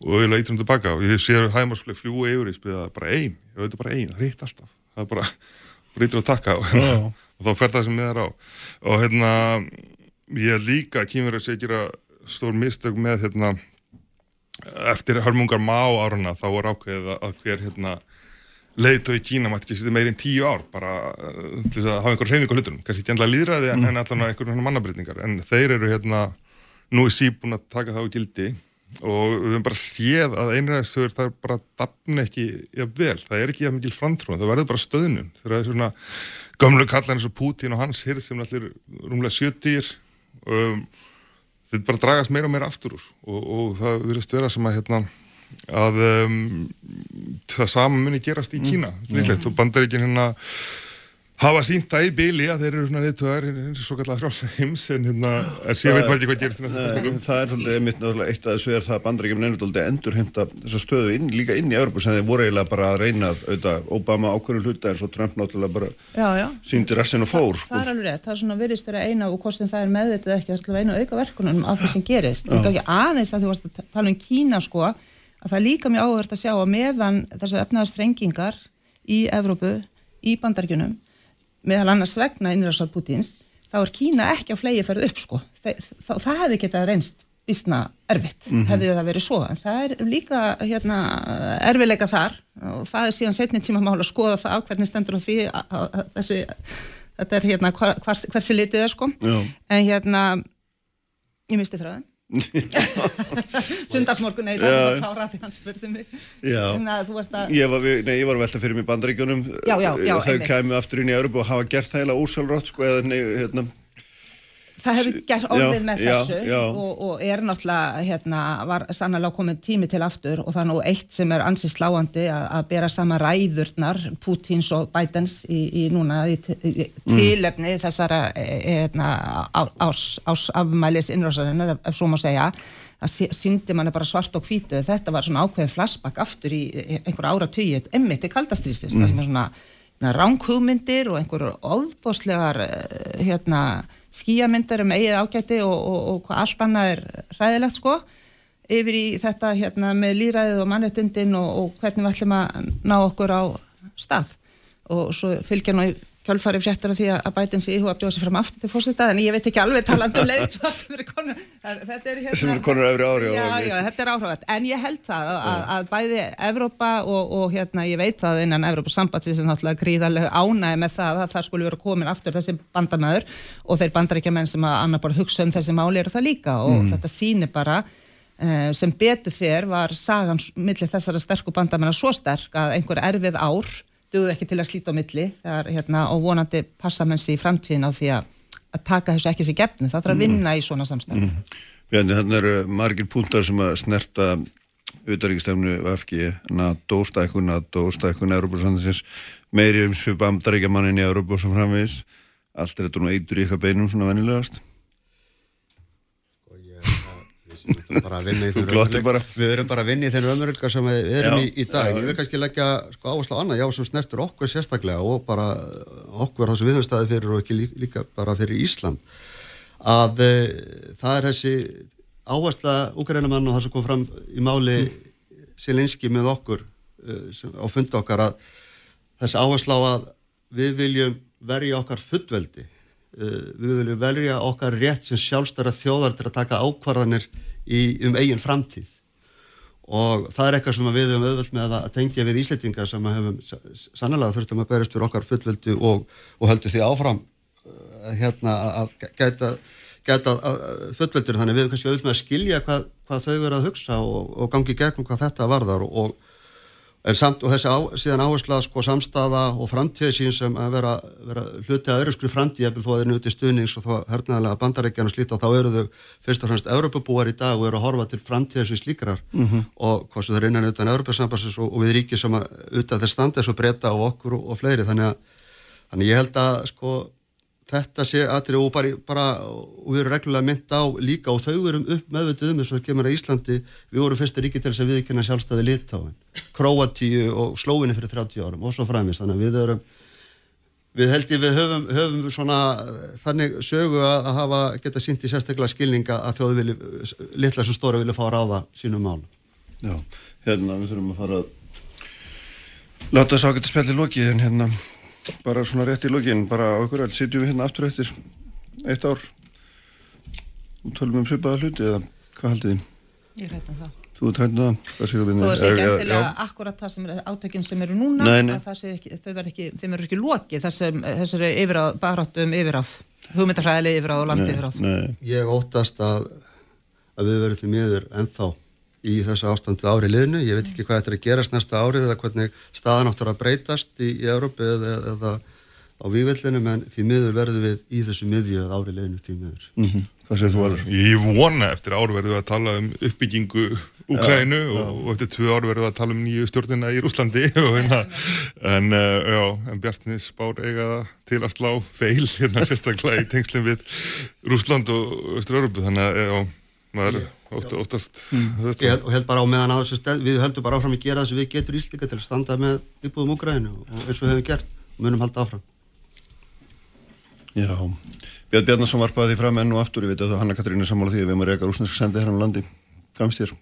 og við leitum tilbaka og ég sé hæmarsflög fljúi yfir í spila bara einn, ég veit bara einn, það er hitt alltaf. Það er bara breytur að taka og, oh. og þá fer það sem miðar á. Og hérna, ég líka kýmur að segja stór mistök með hérna eftir hörmungar má áruna þá voru ákveðið að hver hérna, leiðtói Kína mætti ekki sitja meirinn tíu ár bara uh, til að hafa einhver hreyfing á hlutunum, kannski ekki endla líðræði mm. en, en allavega einhvern mannabrytningar en þeir eru hérna nú í síbúin að taka það á gildi og við höfum bara séð að einræðistöður það er bara dafn ekki ja, vel, það er ekki að mikil framtrúin, það verður bara stöðnun. Það er svona gamlu kallar eins og Putin og hans hirð sem allir rúmlega sjötýr um, þetta bara dragast meira og meira aftur úr. Og, og það verðist vera sem að hérna að um, það saman muni gerast í Kína mm. líklegt. Og bandaríkinn hérna hafa sínt það í byli að þeir eru svona viðtöðar eins og svo kallar frálsa heims en hérna er síðan veit maður ekki hvað gerist í næsta spurningum Það er svolítið mitt náttúrulega eitt að þessu er það að bandaríkjum nefnir endur heimta þessa stöðu inn, líka inn í Európa sem þeir voru eiginlega bara að reyna auðvitað Obama ákveður hluta en svo Trump náttúrulega bara já, já. síndi rassin og fór Þa, sko. Það er alveg rétt, það er svona virðist vera eina og hvort sem það er meðvitað ekki að það er eina auka verkunum af því sem gerist aðeins að þú varst að tala um Kína sko að það er líka mjög áhugverð að sjá að meðan þessar efnaðastrengingar í Evrópu, í bandaríkunum meðal annars vegna innrásar Putins þá er Kína ekki á flegi ferð upp sko það, það, það hefði getað reynst vísna erfitt, mm -hmm. hefði það verið svo en það er líka hérna, erfiðleika þar og það er síðan setni tíma mála að skoða það á hvernig stendur á því að, að þessi þetta er hérna hvers, hversi litið er sko Já. en hérna ég misti þröðin Sundarsmorgun, nei það var klára því hann spurði mig. Að... ég, var, nei, ég var velta fyrir mig bandaríkjunum. Þau kemur aftur inn í Európa og hafa gert það heila úrsálrótt sko, eða nei, hérna. Það hefur gert orðið já, með þessu já, já. Og, og er náttúrulega, hérna, var sannlega komið tími til aftur og það er nú eitt sem er ansið sláandi að, að bera sama ræðurnar, Pútins og Bidens í, í núna í, í tilefni mm. þessara e, e, hérna, árs, árs afmælis innrásarinnar, ef svo má segja, það syndi manni bara svart og hvítu, þetta var svona ákveðin flashback aftur í einhver ára tíu, emmitt í kaldastrýstist, mm. það sem er svona ránkhugmyndir og einhverjur óðbóslegar, e, hérna, skíamyndar um eigið ágæti og, og, og hvað allt annað er ræðilegt sko yfir í þetta hérna með líðræðið og mannrettindin og, og hvernig við ætlum að ná okkur á stað. Og svo fylgja nú kjálfari fréttar af því að bætins í íhuga bjóða sér fram aftur til fórseta en ég veit ekki alveg talandu um leið sem eru konur þetta er, hérna, sem eru konur öfri ári já, já, þetta er áhrifat en ég held það að, að bæði Evrópa og, og hérna ég veit það innan Evrópa sambandsins er náttúrulega gríðarlega ánæg með það að það skulle vera komin aftur þessi bandamöður og þeir bandaríkja menn sem að annar bara hugsa um þessi máli eru það líka og mm. þetta sýnir bara uh, sem betur fyrr var sagans millir þessara sterku bandamennar svo sterk að einhver erfið ár duð ekki til að slíta á milli. Þar, hérna, og vonandi passa mennsi í framtíðin á því að, að taka þessu ekki sér gefnu, það þarf að vinna í svona samstæð mm. Bjarni, þannig eru margir púntar sem að snerta auðaríkistefnu FG NATO, stækkun NATO, stækkun Európa-sandinsins, meiri um svip amdaríkjamannin í Európa og svo framvegis. Allt er þetta nú eitur í eitthvað beinum svona vennilegast við erum bara að vinna í þennu ömurölka sem við erum í, í dag. En ég vil kannski leggja sko, áherslu á annað. Já sem snertur okkur sérstaklega og bara okkur það sem við höfum staðið fyrir og ekki líka bara fyrir Ísland. Að e, það er þessi áhersla úgrænumann og það sem kom fram í máli mm. Silinski með okkur e, sem, á fundi okkar að þessi áhersla á að við viljum verja okkar fullveldi við viljum velja okkar rétt sem sjálfstæra þjóðar til að taka ákvarðanir í, um eigin framtíð. Og það er eitthvað sem við höfum auðvöld með að tengja við Ísleitinga sem hefum sannlega þurftum að berist fyrir okkar fullveldi og, og höldu því áfram uh, hérna að gæta, gæta fullveldur. Þannig við höfum kannski auðvöld með að skilja hvað, hvað þau eru að hugsa og, og gangi gegnum hvað þetta varðar og, en samt og þessi á, síðan áhersla sko samstaða og framtíð sín sem að vera, vera hluti að öruskri framtíð þó að þeir nuti stuðnings og þá hernaðilega bandarækjan og slíta þá eru þau fyrst og fremst Europabúar í dag og eru að horfa til framtíð þessu slíkrar mm -hmm. og hvað þau er innan utan Europasambassins og, og við ríkið sem að utan þess standa þessu breyta og okkur og, og fleiri þannig að, þannig ég held að sko þetta sé aðrið og bara, bara og við erum reglulega mynd á líka og þau erum upp meðvitið um þess að kemur að Íslandi við vorum fyrsta ríki til þess að viðkynna sjálfstæði Litáin, Kroatíu og Slóvinni fyrir 30 árum og svo fræmis þannig að við erum við held ég við höfum, höfum svona þannig sögu að hafa geta sínt í sérstaklega skilninga að þjóðu vilja litla sem stóra vilja fá að ráða sínum mál Já, hérna við þurfum að fara að láta þess að geta spjalli lókið en hérna bara svona rétt í lógin, bara á ykkur all sitjum við hérna aftur eftir eitt ár og tölum um svipaða hluti eða hvað haldið þið? Ég hrættum það. Þú er trændið það? Þú veist ekki endilega akkurat það sem er átökinn sem eru núna, nei, nei. Ekki, þau verður ekki, ekki lokið þessari yfiráð, baráttum yfiráð, hugmyndafræðileg yfiráð og landi yfiráð. Ég óttast að, að við verðum því miður ennþá í þessu ástandu ári liðnu, ég veit ekki hvað þetta er að gerast næsta árið eða hvernig staðan áttur að breytast í, í Európa eða, eða á vývellinu, menn því miður verður við í þessu miðju ári liðnu því miður. Mm -hmm. Hvað séu þú alveg? Ég vona eftir ár verður við að tala um uppbyggingu Úkrænu ja, og, og eftir tvö ár verður við að tala um nýju stjórnina í Rúslandi hérna, en, uh, en Bjartnis Bár eiga til að slá feil hérna sérstaklega í tengslinn við Rúsland og Östur-Európu, þannig að já, maður ótt, óttast mm. ég held bara á meðan að þessu við höldum bara áfram að gera þess að við getur íslika til að standa með íbúðum Úgræðinu og eins og við hefum gert og munum halda áfram Já Björn Bjarnarsson var bæðið fram enn og aftur ég veit að Hanna Katrín er sammála því að við að reyka rúsneska sendið hérna á landi Gamst þér?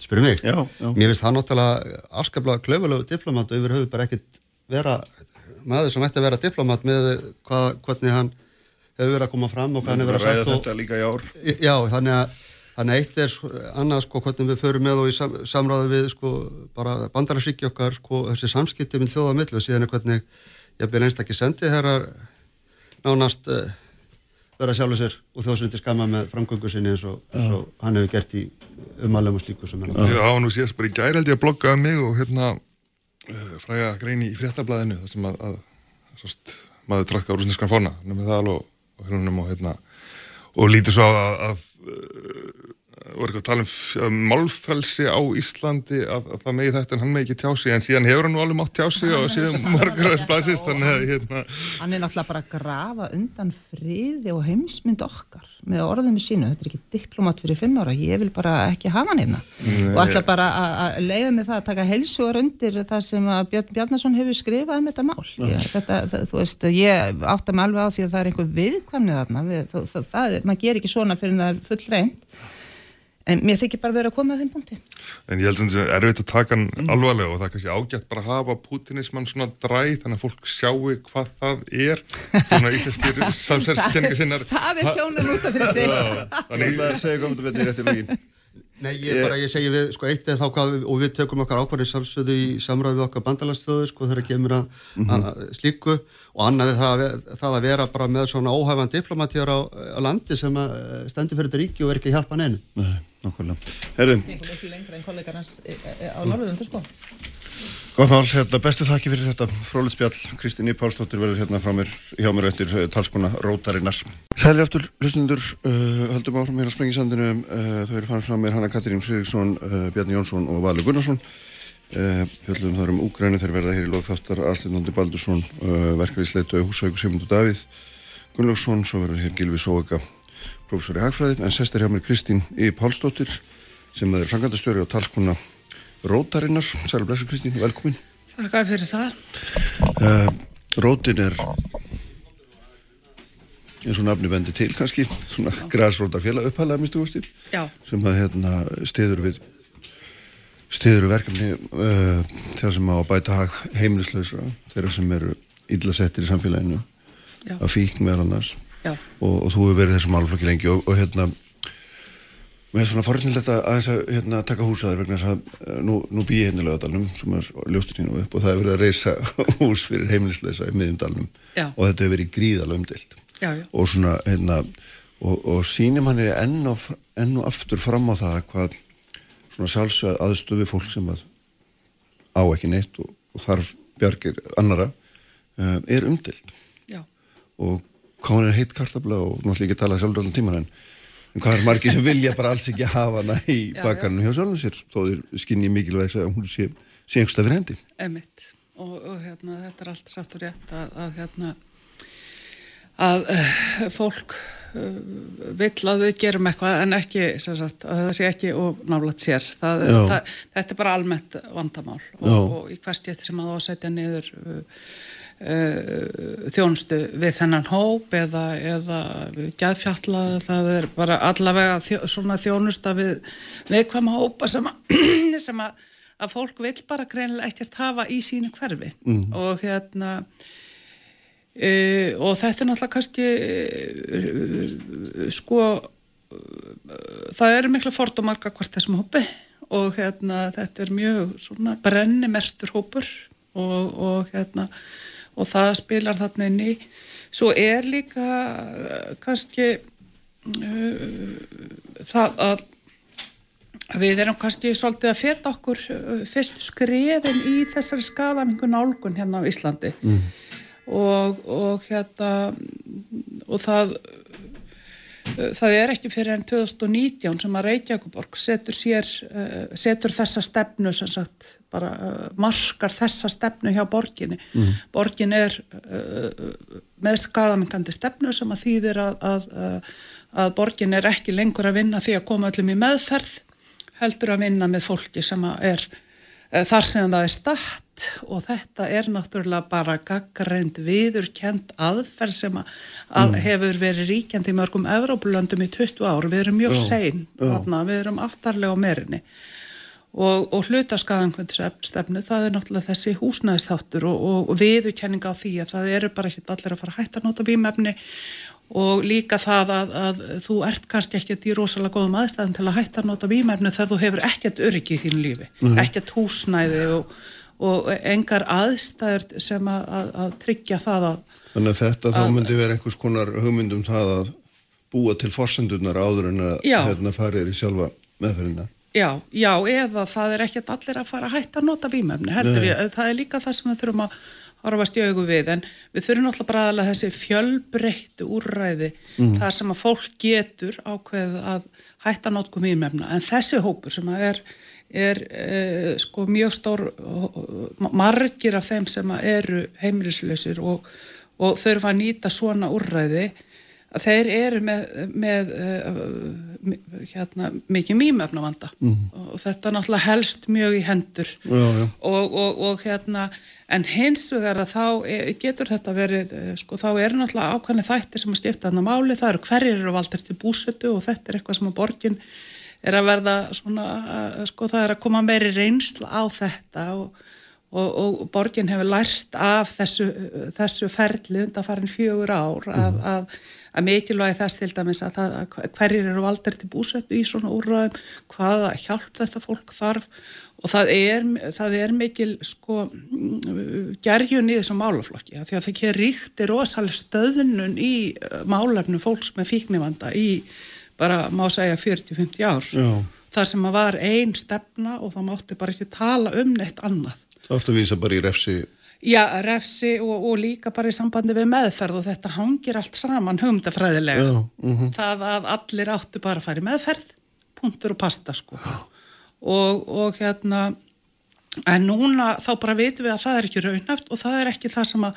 Spyrir mig? Já, já. Mér finnst það náttúrulega afskaplega klöfulegu diplomat og yfir höfu bara ekkit vera maður sem ætti að vera diplomat með hvað, hvernig hann hefur verið að koma fram og hann hefur verið að ræða þetta líka í ár. Já, þannig að þannig að eitt er annað sko hvernig við förum með og í sam, samráðu við sko bara bandararsíki okkar sko þessi samskipti minn þjóða mill og síðan er hvernig ég byrja einstakki sendið herrar nánast uh, vera sjálfur sér og þjóðsundi skamma með framgöngu sinni eins og, eins og hann hefur gert í umalum og slíku sem er Já, nú sést bara í gæraldi að bloggaði mig og hérna uh, fræga greini í fréttablaðinu þar sem að, að, að maður trakka rúsneskan fána með það alveg og hérna og lítur svo að, að, voru ekki að tala um málfælsi á Íslandi að, að það megi þetta en hann megi ekki tjási en síðan hefur hann nú alveg mátt tjási og síðan margur blæsist þannig að hérna. Hann er náttúrulega bara að grafa undan friði og heimsmynd okkar með orðinu sínu, þetta er ekki diplomat fyrir fimm ára, ég vil bara ekki hafa hann hérna. Og ætla bara að leiða mig það að taka helsugar undir það sem Björn Bjarnason hefur skrifað um þetta mál. Ég, þetta, það, þú veist, ég átta mig alveg á því að það er einhver viðkvæmnið þarna. Við, það, það, maður ger ekki svona fyrir það full reynd en mér þykir bara verið að koma að þeim punkti En ég held að það er erfitt að taka hann mm. alvarlega og það er kannski ágætt bara að hafa putinismann svona dræð þannig að fólk sjáu hvað það er svona íslenskir samsærskenningar sinnar Það er sjónum út af fyrir sig Þannig að það segja komið þetta er eftir lógin Nei, ég, bara, ég segi við, sko, eitt er þá hvað við, og við tökum okkar ákvarðin samsöðu í samræðu við okkar bandalagstöðu, sko, þegar kemur að, mm -hmm. að slíku og annaði það, það að vera bara með svona óhæfan diplomatíjar á, á landi sem stendur fyrir þetta ríki og er ekki að hjálpa neinu. Nei, nákvæmlega. Herðum. Ég kom ekki lengra en kollegarnas e, e, e, á Norðurlundu, sko. Góð mál, hérna, bestu þakki fyrir þetta frólitt spjall, Kristín Ípálsdóttir verður hérna frá mér hjá mér eftir uh, talskona Rótarinnar. Sæli aftur hlustundur, uh, höldum áfram hér á Spengisandinu, uh, þau eru fann frá mér Hanna Katrín Fridriksson, uh, Bjarni Jónsson og Valur Gunnarsson. Fjöldum þar um Úgræni, þeir verða hér í lokþáttar Aslindóndi Baldursson, Sigmundur Davíð Gunnlaugsson, svo verður hér Gilvi Sóega, professor í Hagfræði, en sestir hjá mér Kristín Ípálsdóttir sem er frangandastjóri á talskona Rótarinnar, Sæla Blessur Kristín, velkomin. Þakka fyrir það. Uh, Rótin er eins og nafni vendi til kannski svona græsrótarfélag upphæðlega mistu úrstíð sem það hérna stiður við stiður við verkefni uh, þegar sem á að bæta hag heimilislausra, þeirra sem eru íllasettir í samfélaginu Já. að fík meðal annars og, og þú hefur verið þessum álflokki lengi og, og hérna er svona forðnilegt að aðeins að hérna, taka húsaður vegna þess að eh, nú, nú bý ég hérna í lögadalunum sem er ljósturinn upp og það hefur verið að reysa hús fyrir heimilisleisa í miðjumdalunum og þetta hefur verið gríðal umdilt og svona hérna og, og sínum hann er enn og, enn og aftur fram á það hvað svona sjálfsög aðstöfi fólk sem að á ekki neitt og, og þarf bjargir annara uh, er umdelt Já. og hvað er heitt kartabla og náttúrulega ekki tala sjálfur allan tíman en, hvað er margir sem vilja bara alls ekki hafa hana í bakarnu hjá sjálfum sér þó þeir skinni mikilvæg að hún sé, sé einhverstað fyrir hendi. Emitt og, og hérna, þetta er allt satt og rétt að, að hérna að uh, fólk uh, vill að við gerum eitthvað en ekki, sagt, að það sé ekki og nálat sér. Það, það, þetta er bara almennt vandamál. Og, og í hvers gett sem að ásetja niður uh, þjónustu við þennan hóp eða, eða gæðfjalla það er bara allavega þjó, svona þjónusta við veikvæma hópa sem að, sem að að fólk vil bara greinilega ekkert hafa í sínu hverfi mm. og hérna uh, og þetta er náttúrulega kannski uh, sko uh, það eru mikla fordómarka hvert þessum hópi og hérna þetta er mjög svona brennimertur hópur og, og hérna og það spilar þarna inn í svo er líka kannski það að Við erum kannski svolítið að feta okkur fyrst skrefin í þessari skadamingu nálgun hérna á Íslandi mm. og, og hérna og það það er ekki fyrir enn 2019 sem að Reykjavíkuborg setur sér setur þessa stefnu sem sagt bara markar þessa stefnu hjá borginni. Mm. borgin er með skadamingandi stefnu sem að þýðir að, að, að borgin er ekki lengur að vinna því að koma öllum í meðferð heldur að vinna með fólki sem er uh, þar sem það er statt. Og þetta er náttúrulega bara gaggreind viðurkend aðferð sem að mm. hefur verið ríkjandi í mörgum Evrópulöndum í 20 ár, við erum mjög sein þarna, við erum aftarlega á merinni og, og hlutaskaðangvöndstefnu það er náttúrulega þessi húsnæðistáttur og, og, og viðurkenninga á því að það eru bara ekki allir að fara að hætta að nota výmefni og líka það að, að þú ert kannski ekkert í rosalega góðum aðstæðum til að hætta að nota výmærnu þegar þú hefur ekkert öryggi í þínu lífi, mm. ekkert húsnæði og, og engar aðstæður sem að, að, að tryggja það að... Þannig að þetta þá myndi vera einhvers konar hugmyndum það að búa til forsendunar áður en að hérna farið í sjálfa meðferðina. Já, já, eða það er ekkert allir að fara að hætta að nota výmærnu, það er líka það sem við þurfum að horfast í augu við en við þurfum náttúrulega bara aðalega þessi fjölbreyttu úrræði mm. þar sem að fólk getur ákveð að hætta notkum ímefna en þessi hópur sem að er, er e, sko mjög stór margir af þeim sem að eru heimilislausir og, og þurfa að nýta svona úrræði að þeir eru með, með uh, hérna, mikið mýmöfna vanda mm. og þetta náttúrulega helst mjög í hendur já, já. Og, og, og hérna en hins vegar að þá e, getur þetta verið, e, sko þá er náttúrulega ákvæmlega þættir sem að skipta þannig máli, það eru hverjir eru valdir til búsötu og þetta er eitthvað sem að borgin er að verða svona, sko það er að koma meiri reynsla á þetta og Og, og borgin hefur lært af þessu, þessu ferli undan farin fjögur ár að, mhm. að, að mikilvægi þess til dæmis að, það, að hverjir eru aldrei til búsettu í svona úrraðum, hvaða hjálp þetta fólk þarf. Og það er, það er mikil sko gerjun í þessum málaflokki því að það ekki ríkti rosalega stöðnun í uh, málarnu fólks með fíknivanda í bara má segja 40-50 ár. Já. þar sem að var einn stefna og það mátti bara ekki tala um neitt annað. Það átti að vísa bara í refsi Já, refsi og, og líka bara í sambandi við meðferð og þetta hangir allt saman humdafræðilega. Já, uh -huh. Það að allir áttu bara að fara í meðferð, punktur og pasta sko. Og, og hérna, en núna þá bara vitum við að það er ekki raunhaft og það er ekki það sem að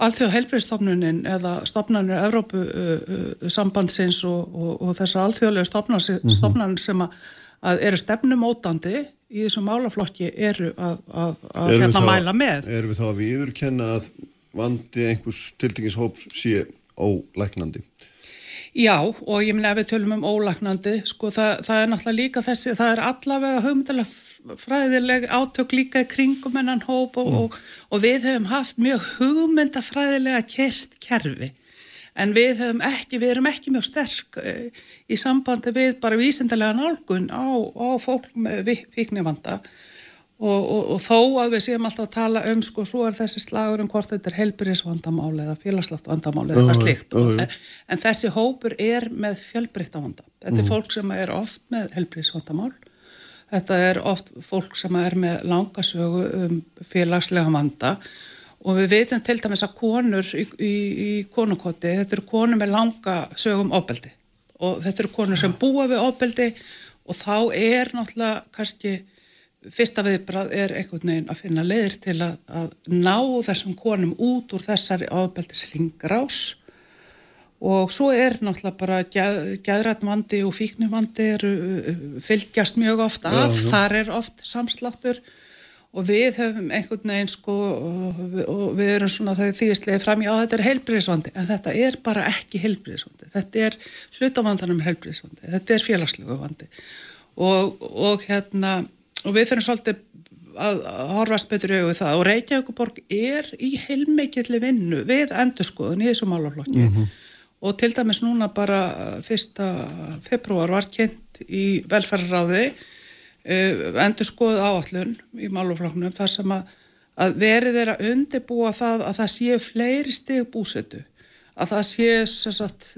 alþjóð heilbreyðstofnunin eða stofnanir Evrópu uh, uh, sambandsins og, og þessar alþjóðlega stofnanir, uh -huh. stofnanir sem að, að eru stefnumótandi í þessum málaflokki eru að, að, að hérna þá, mæla með. Erum við þá að viðurkenna að vandi einhvers tildingishóp sé ólæknandi? Já og ég minna ef við tölum um ólæknandi sko það, það er náttúrulega líka þessi, það er allavega hugmyndilega fræðileg átök líka í kringum ennan hóp og, mm. og, og við hefum haft mjög hugmyndafræðilega kerst kerfi en við hefum ekki, við erum ekki mjög sterk eh, í sambandi við bara vísindarlega nálgun á, á fólk með viknivanda og, og, og þó að við séum alltaf að tala um sko, svo er þessi slagur um hvort þetta er helbriðsvandamáli eða félagslagt vandamáli eða eitthvað uh, uh, uh. en þessi hópur er með fjölbreytta vanda. Þetta er fólk sem er oft með helbriðsvandamál Þetta er oft fólk sem er með langasögu um félagslega vanda. Og við veitum til dæmis að konur í, í, í konukoti, þetta eru konur með langa sögum ofbeldi og þetta eru konur sem búa við ofbeldi og þá er náttúrulega kannski fyrsta viðbrað er einhvern veginn að finna leiðir til að, að ná þessum konum út úr þessari ofbeldislingrás og svo er náttúrulega bara geð, geðrætt vandi og fíknumvandi eru fylgjast mjög oft af, já, já. þar er oft samsláttur og við höfum einhvern veginn sko og við erum svona þau þýðislega fram í á þetta er heilbríðisvandi en þetta er bara ekki heilbríðisvandi þetta er hlutavandanum heilbríðisvandi þetta er félagslegu vandi. Og, og hérna og við þurfum svolítið að horfast betur auðvitað það. Og Reykjavíkuborg er í heilmikilli vinnu við endurskoðun í þessu málaflokki. Mm -hmm. og til dæmis núna bara fyrsta februar var kynnt í velferðaráði uh, endur skoðu áallun í málufloknum þar sem að, að verið er að undirbúa það að það séu fleiri steg búsetu að það sé sagt,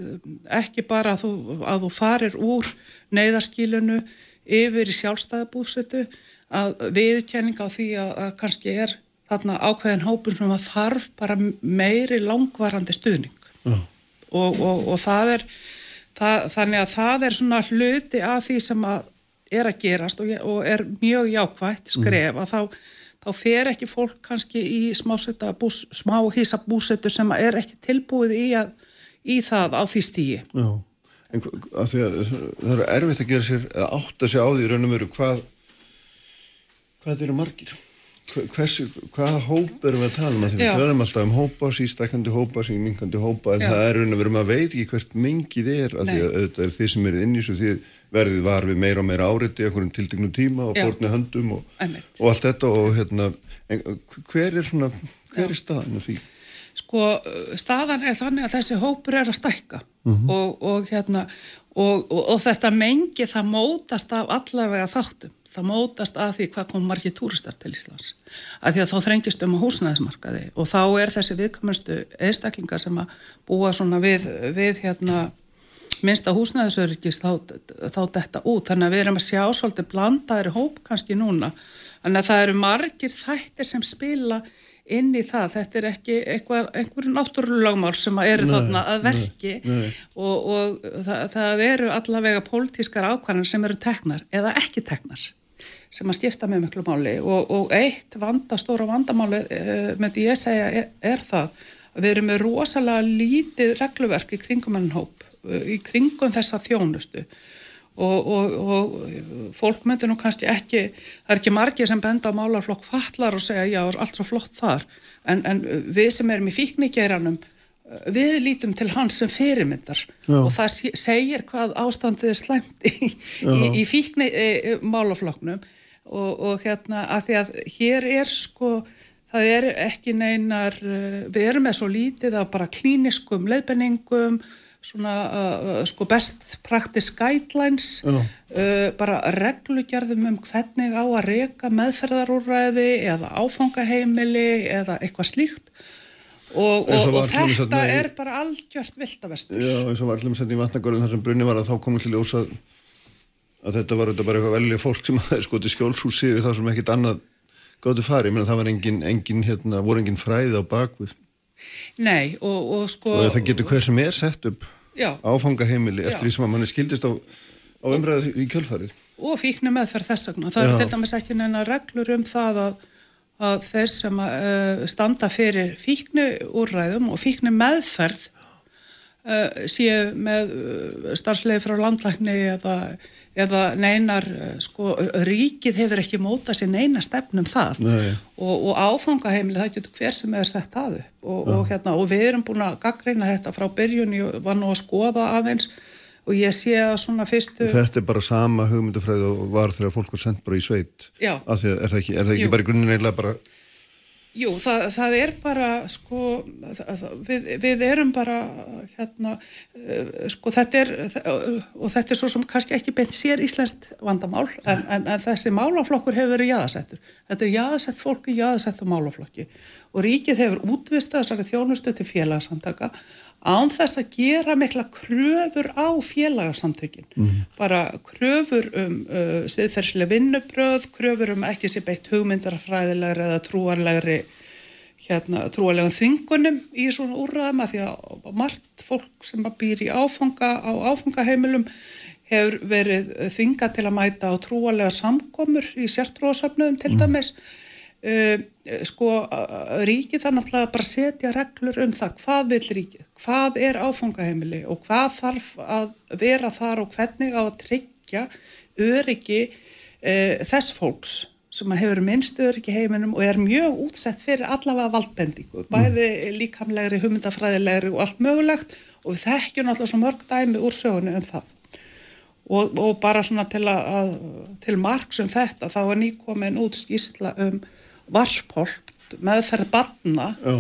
ekki bara að þú, að þú farir úr neyðarskílunu yfir í sjálfstæðabúsetu að viðkenning á því að, að kannski er þarna ákveðin hópur sem að þarf bara meiri langvarandi stuðning uh. og, og, og það er það, þannig að það er svona hluti af því sem að er að gerast og, og er mjög jákvægt skref mm. að þá, þá fer ekki fólk kannski í bús, smá hísa búsetu sem er ekki tilbúið í, að, í það á því stígi. Já, en að að, það er erfitt að gera sér að átta sig á því raun og veru hvað hvað eru margir? Hversu, hvaða hóp erum við að tala um að því við verðum alltaf um hópa, sístækandi hópa símingandi hópa, en Já. það er raun og veru maður veit ekki hvert mengið er, að því að þetta er þið sem er inn í þessu, því verðið var við meira og meira áriti einhverjum tiltegnum tíma og fórni höndum og, og allt þetta og hérna, hver er svona, hver Já. er staðan af því? Sko, staðan er þannig að þessi hópur er að stækka mm -hmm. og, og hérna og, og þetta mengi það mótast af allavega þáttum það mótast að því hvað kom margir túristar til Íslands að því að þá þrengist um á húsnæðismarkaði og þá er þessi viðkominstu einstaklingar sem að búa svona við, við hérna minnsta húsnæðisöryggis þá, þá detta út. Þannig að við erum að sjá svolítið blandaðri hóp kannski núna. Þannig að það eru margir þættir sem spila inn í það, þetta er ekki einhverjum náttúrulagmál sem eru nei, þarna að verki nei, nei. og, og það, það eru allavega pólitískar ákvæmur sem eru teknar eða ekki teknar sem að skipta með miklu máli. Og, og eitt vanda, stóra vandamáli með því ég segja er, er það að við erum með rosalega lítið regluverk í kringum enn hóp í kringum þessa þjónustu. Og, og, og fólk myndir nú kannski ekki, það er ekki margir sem benda á málarflokk fallar og segja já, allt svo flott þar, en, en við sem erum í fíknikeiranum við lítum til hans sem fyrirmyndar. Já. og það segir hvað ástandið er slæmt í, í, í fíkni e, e, málaflokknum. Og, og hérna að því að hér er sko það er ekki neinar, e, við erum með svo lítið af bara klíniskum leiðbenningum svona uh, sko best practice guidelines uh, bara reglugjörðum um hvernig á að reyka meðferðarúræði eða áfangaheimili eða eitthvað slíkt. Og, og, og þetta er bara algjört viltavestur Já eins og var allir með setni í vatnagörðun þar sem brunni var að þá komum til ljósa að þetta var þetta bara eitthvað velja fólk sem aðeins sko til skjólshúsi við það sem ekkit annað gáttu farið, menn að það var engin, engin hérna, voru engin fræði á bakvið Nei, og, og sko... Og það getur hver sem er sett upp já. áfangaheimili eftir því sem að manni skildist á, á umræðu í kjölfarið. Og fíknu meðferð þess vegna. Það já. er til dæmis ekki neina reglur um það að, að þeir sem að, uh, standa fyrir fíknu úrræðum og fíknu meðferð séu með uh, starfslegi frá landlækni eða eða neinar, eh, sko, ríkið hefur ekki mótað sér neina stefnum það. Nei. og, og áfangaheimli það getur hver sem er sett að og, og, hérna, og við erum búin að gaggreina þetta frá byrjun, ég var nú að skoða aðeins og ég sé að svona fyrstu Þetta er bara sama hugmyndufræð og var þegar fólk var sendt bara í sveit. Já. Er það ekki, er það ekki bara í grunninn eiginlega bara Jú, það, það er bara, sko, við, við erum bara, hérna, uh, sko, þetta er, og þetta er svo sem kannski ekki beint sér íslenskt vandamál, en, en, en þessi málaflokkur hefur verið jáðasettur. Þetta er jáðasett fólki, jáðasettu málaflokki og ríkið hefur útvistað þessari þjónustu til félagsamtaka án þess að gera mikla kröfur á félagsamtökin mm. bara kröfur um uh, siðferðslega vinnubröð, kröfur um ekki sé beitt hugmyndarfræðilegri eða trúarlegri hérna, trúarlegum þingunum í svona úrraðum að því að margt fólk sem býr í áfanga á áfangaheimilum hefur verið þinga til að mæta á trúarlega samkomur í sértrúasöfnöðum til mhm. dæmis mm. Uh, sko ríkið þarf náttúrulega bara að setja reglur um það. Hvað vil ríkið, hvað er áfangaheimili og hvað þarf að vera þar og hvernig á að tryggja öryggi uh, þess fólks sem hefur minnst öryggi heiminum og er mjög útsett fyrir allavega valdbendingu, bæði líkamlegri, humundafræðilegri og allt mögulegt. Og við þekkjum náttúrulega svo mörg dæmi úr sögunni um það. Og, og bara svona til, að, til marg sem um þetta þá er nýkomin út skísla um varpolt meðferð barna. Já.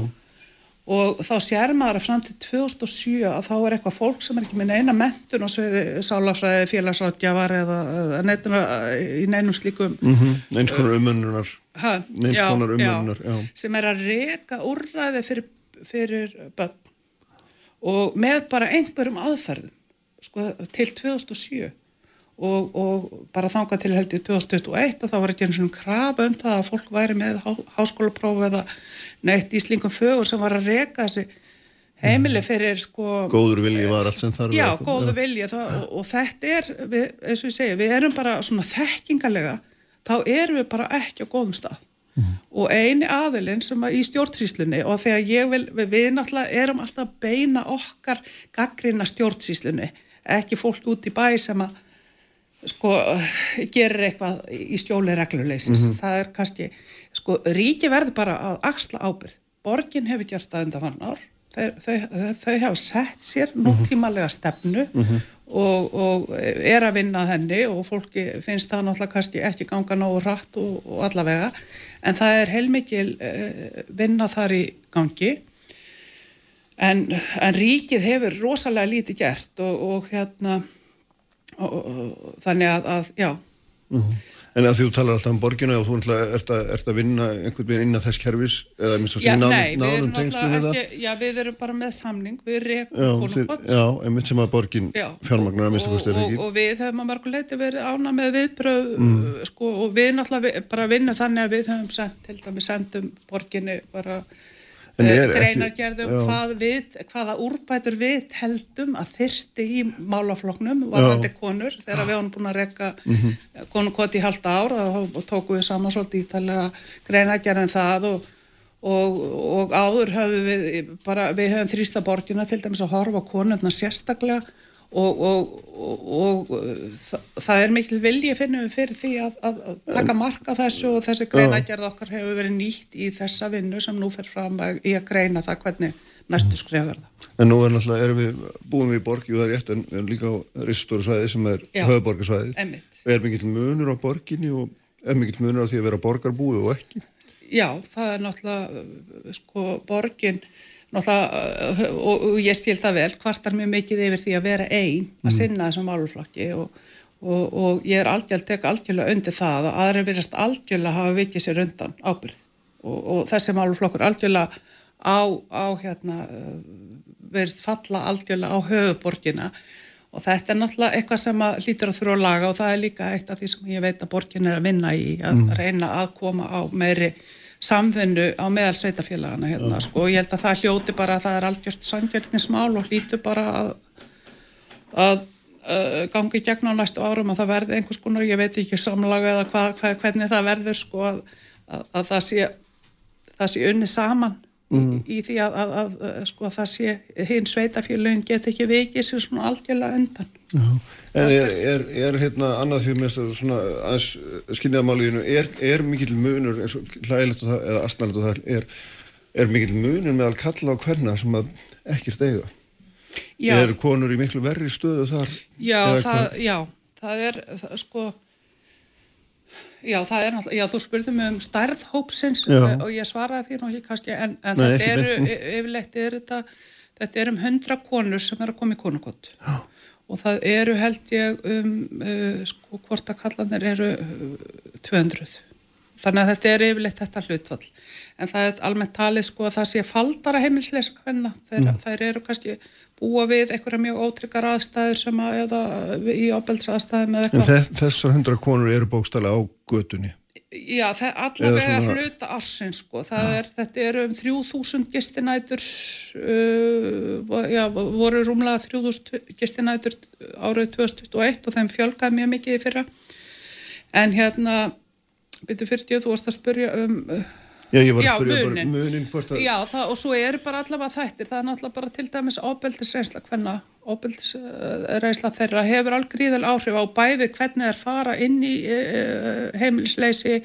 og þá sér maður að fram til 2007 að þá er eitthvað fólk sem er ekki með neina mentun og sviði sálafræði, félagsráttjafar eða neittuna í neinum slíkum mm -hmm. neins konar umönnunar. Neins konar umönnunar sem er að reyka úrræði fyrir, fyrir börn. Og með bara einhverjum aðferðum sko, til 2007 og, og bara þanga til held í 2021 og þá var ekki eins og krafa um það að fólk væri með há, háskólapróf eða neitt íslingum fögur sem var að reka þessi heimili mm. fyrir sko góður vilji var allt sem þarf já, góður vilji og, og þetta er, við, eins og ég segja, við erum bara svona þekkingalega þá erum við bara ekki á góðum stað mm. og eini aðilinn sem að í stjórnsýslunni og þegar ég vil, við, við náttúrulega erum alltaf beina okkar gaggrina stjórnsýslunni ekki fólk út í bæ sem að sko gerir eitthvað í skjóli regluleysis. Mm -hmm. Það er kannski, sko ríki verður bara að axla ábyrð. Borgin hefur gjört það undan vann ár. Þau, þau, þau hafa sett sér mhm. núttímalega stefnu mm -hmm. og, og er að vinna henni og fólki finnst það náttúrulega kannski ekki ganga nógu rætt og, og allavega. En það er heilmikil uh, vinna þar í gangi. En, en ríkið hefur rosalega lítið gert og, og hérna og, og, þannig að, að já. Mm -hmm. En að þú talar alltaf um borginu og þú ert að, ert að vinna einhvern veginn inn að þess kervis eða minnst að því náðum tengstum við það? Já, við erum bara með samning við rekum kólupott Já, einmitt sem að borgin fjármagnar að minnst að kosti ekki? Og við höfum að marguleiti verið ána með viðbröð mm. sko, og við náttúrulega bara vinnum þannig að við höfum sendt, til dæmi sendum borginni bara greinargerðum hvað við, hvaða úrbætur við heldum að þyrsti í málafloknum varðandi konur. Þegar við honum búin að rekka mm -hmm. konu kvoti í halda ár og, og tóku við saman svolítið ítalega greinargerðin það og, og, og áður höfum við bara, við höfum þrýsta borgina til dæmis að horfa konurna sérstaklega og, og, og, og það er mikil vilji finnum við fyrir því að, að, að taka marka þessu og þessi greinagerð okkar hefur verið nýtt í þessa vinnu sem nú fer fram í að greina það hvernig næstu skrefur það. En nú er náttúrulega, erum við búin við í borgi og það er rétt en við erum líka á ristóru svæði sem er höfuborgarsvæði. Er mikill munur á borginni og er mikill munur á því að vera borgarbúi og ekki? Já, það er náttúrulega sko borginn Uh, og, og ég skil það vel hvartar mjög mikið yfir því að vera einn að mm. sinna þessum máluflokki og, og, og ég er algjörlega, tek algjörlega undir það að aðra verðast algjörlega hafa vikið sér undan ábyrð og þessi máluflokkur algjörlega á, á hérna verðst falla algjörlega á höfuborgina og þetta er náttúrulega eitthvað sem lítur að þurfa að laga og það er líka eitt af því sem ég veit að borgin er að vinna í að mm. reyna að koma á meiri samfunnu á meðal sveitafélagana hérna ja. sko og ég held að það hljóti bara að það er algjörst sangverðnismál og hlítu bara að, að, að gangi gegn á næstu árum að það verði einhvers konar, ég veit ekki samlaga eða hva, hva, hvernig það verður sko að, að það sé það sé unni saman mm. í, í því að sko það sé hinn sveitafélagin get ekki vikið sér svona algjörlega undan Já En er, er, er hérna annað því að svona aðeins skynjaðamáliðinu, er, er mikill munur eins og hlægilegt eða astnægilegt og það er, er mikill munur með að kalla á hverna sem að ekkert eiga? Já. Er konur í miklu verri stöðu þar? Já, það, já, það er það, sko Já, það er náttúrulega, já, þú spurðum um stærð hópsins Já. og ég svaraði því nú kannski, en, en Nei, þetta eru, yfirleitt er þetta, þetta er um hundra konur sem er að koma í konukott. Og það eru held ég um, uh, sko, hvort að kallanir eru uh, 200. Þannig að þetta er yfirleitt þetta hlutfall. En það er almennt talið sko að það sé faldara heimilsleisa hvenna. Þeir, Mm. þær eru kannski búa við einhverja mjög ótryggar aðstæður sem að, eða í ábeltsaðstæðum eða En eitthvað. þess, þessar hundra konur eru bókstælega á götunni. Já, allavega svona- hluta ársins sko, það er, þetta eru um 3000 gistinætur, uh, já, voru rúmlega 3000 gistinætur árið 2021 og þeim fjölgaði mjög mikið í fyrra. En hérna, byrju fyrir því að þú varst að spyrja um, Já, ég var að spyrja bara munin. hvort að... já, það, og svo eru bara allavega þættir, það er náttúrulega bara til dæmis ábeldisreynsla hvenna, ábeldisreynsla þeirra hefur algríðal áhrif á bæði hvernig þeir fara inn í uh, heimilisleysi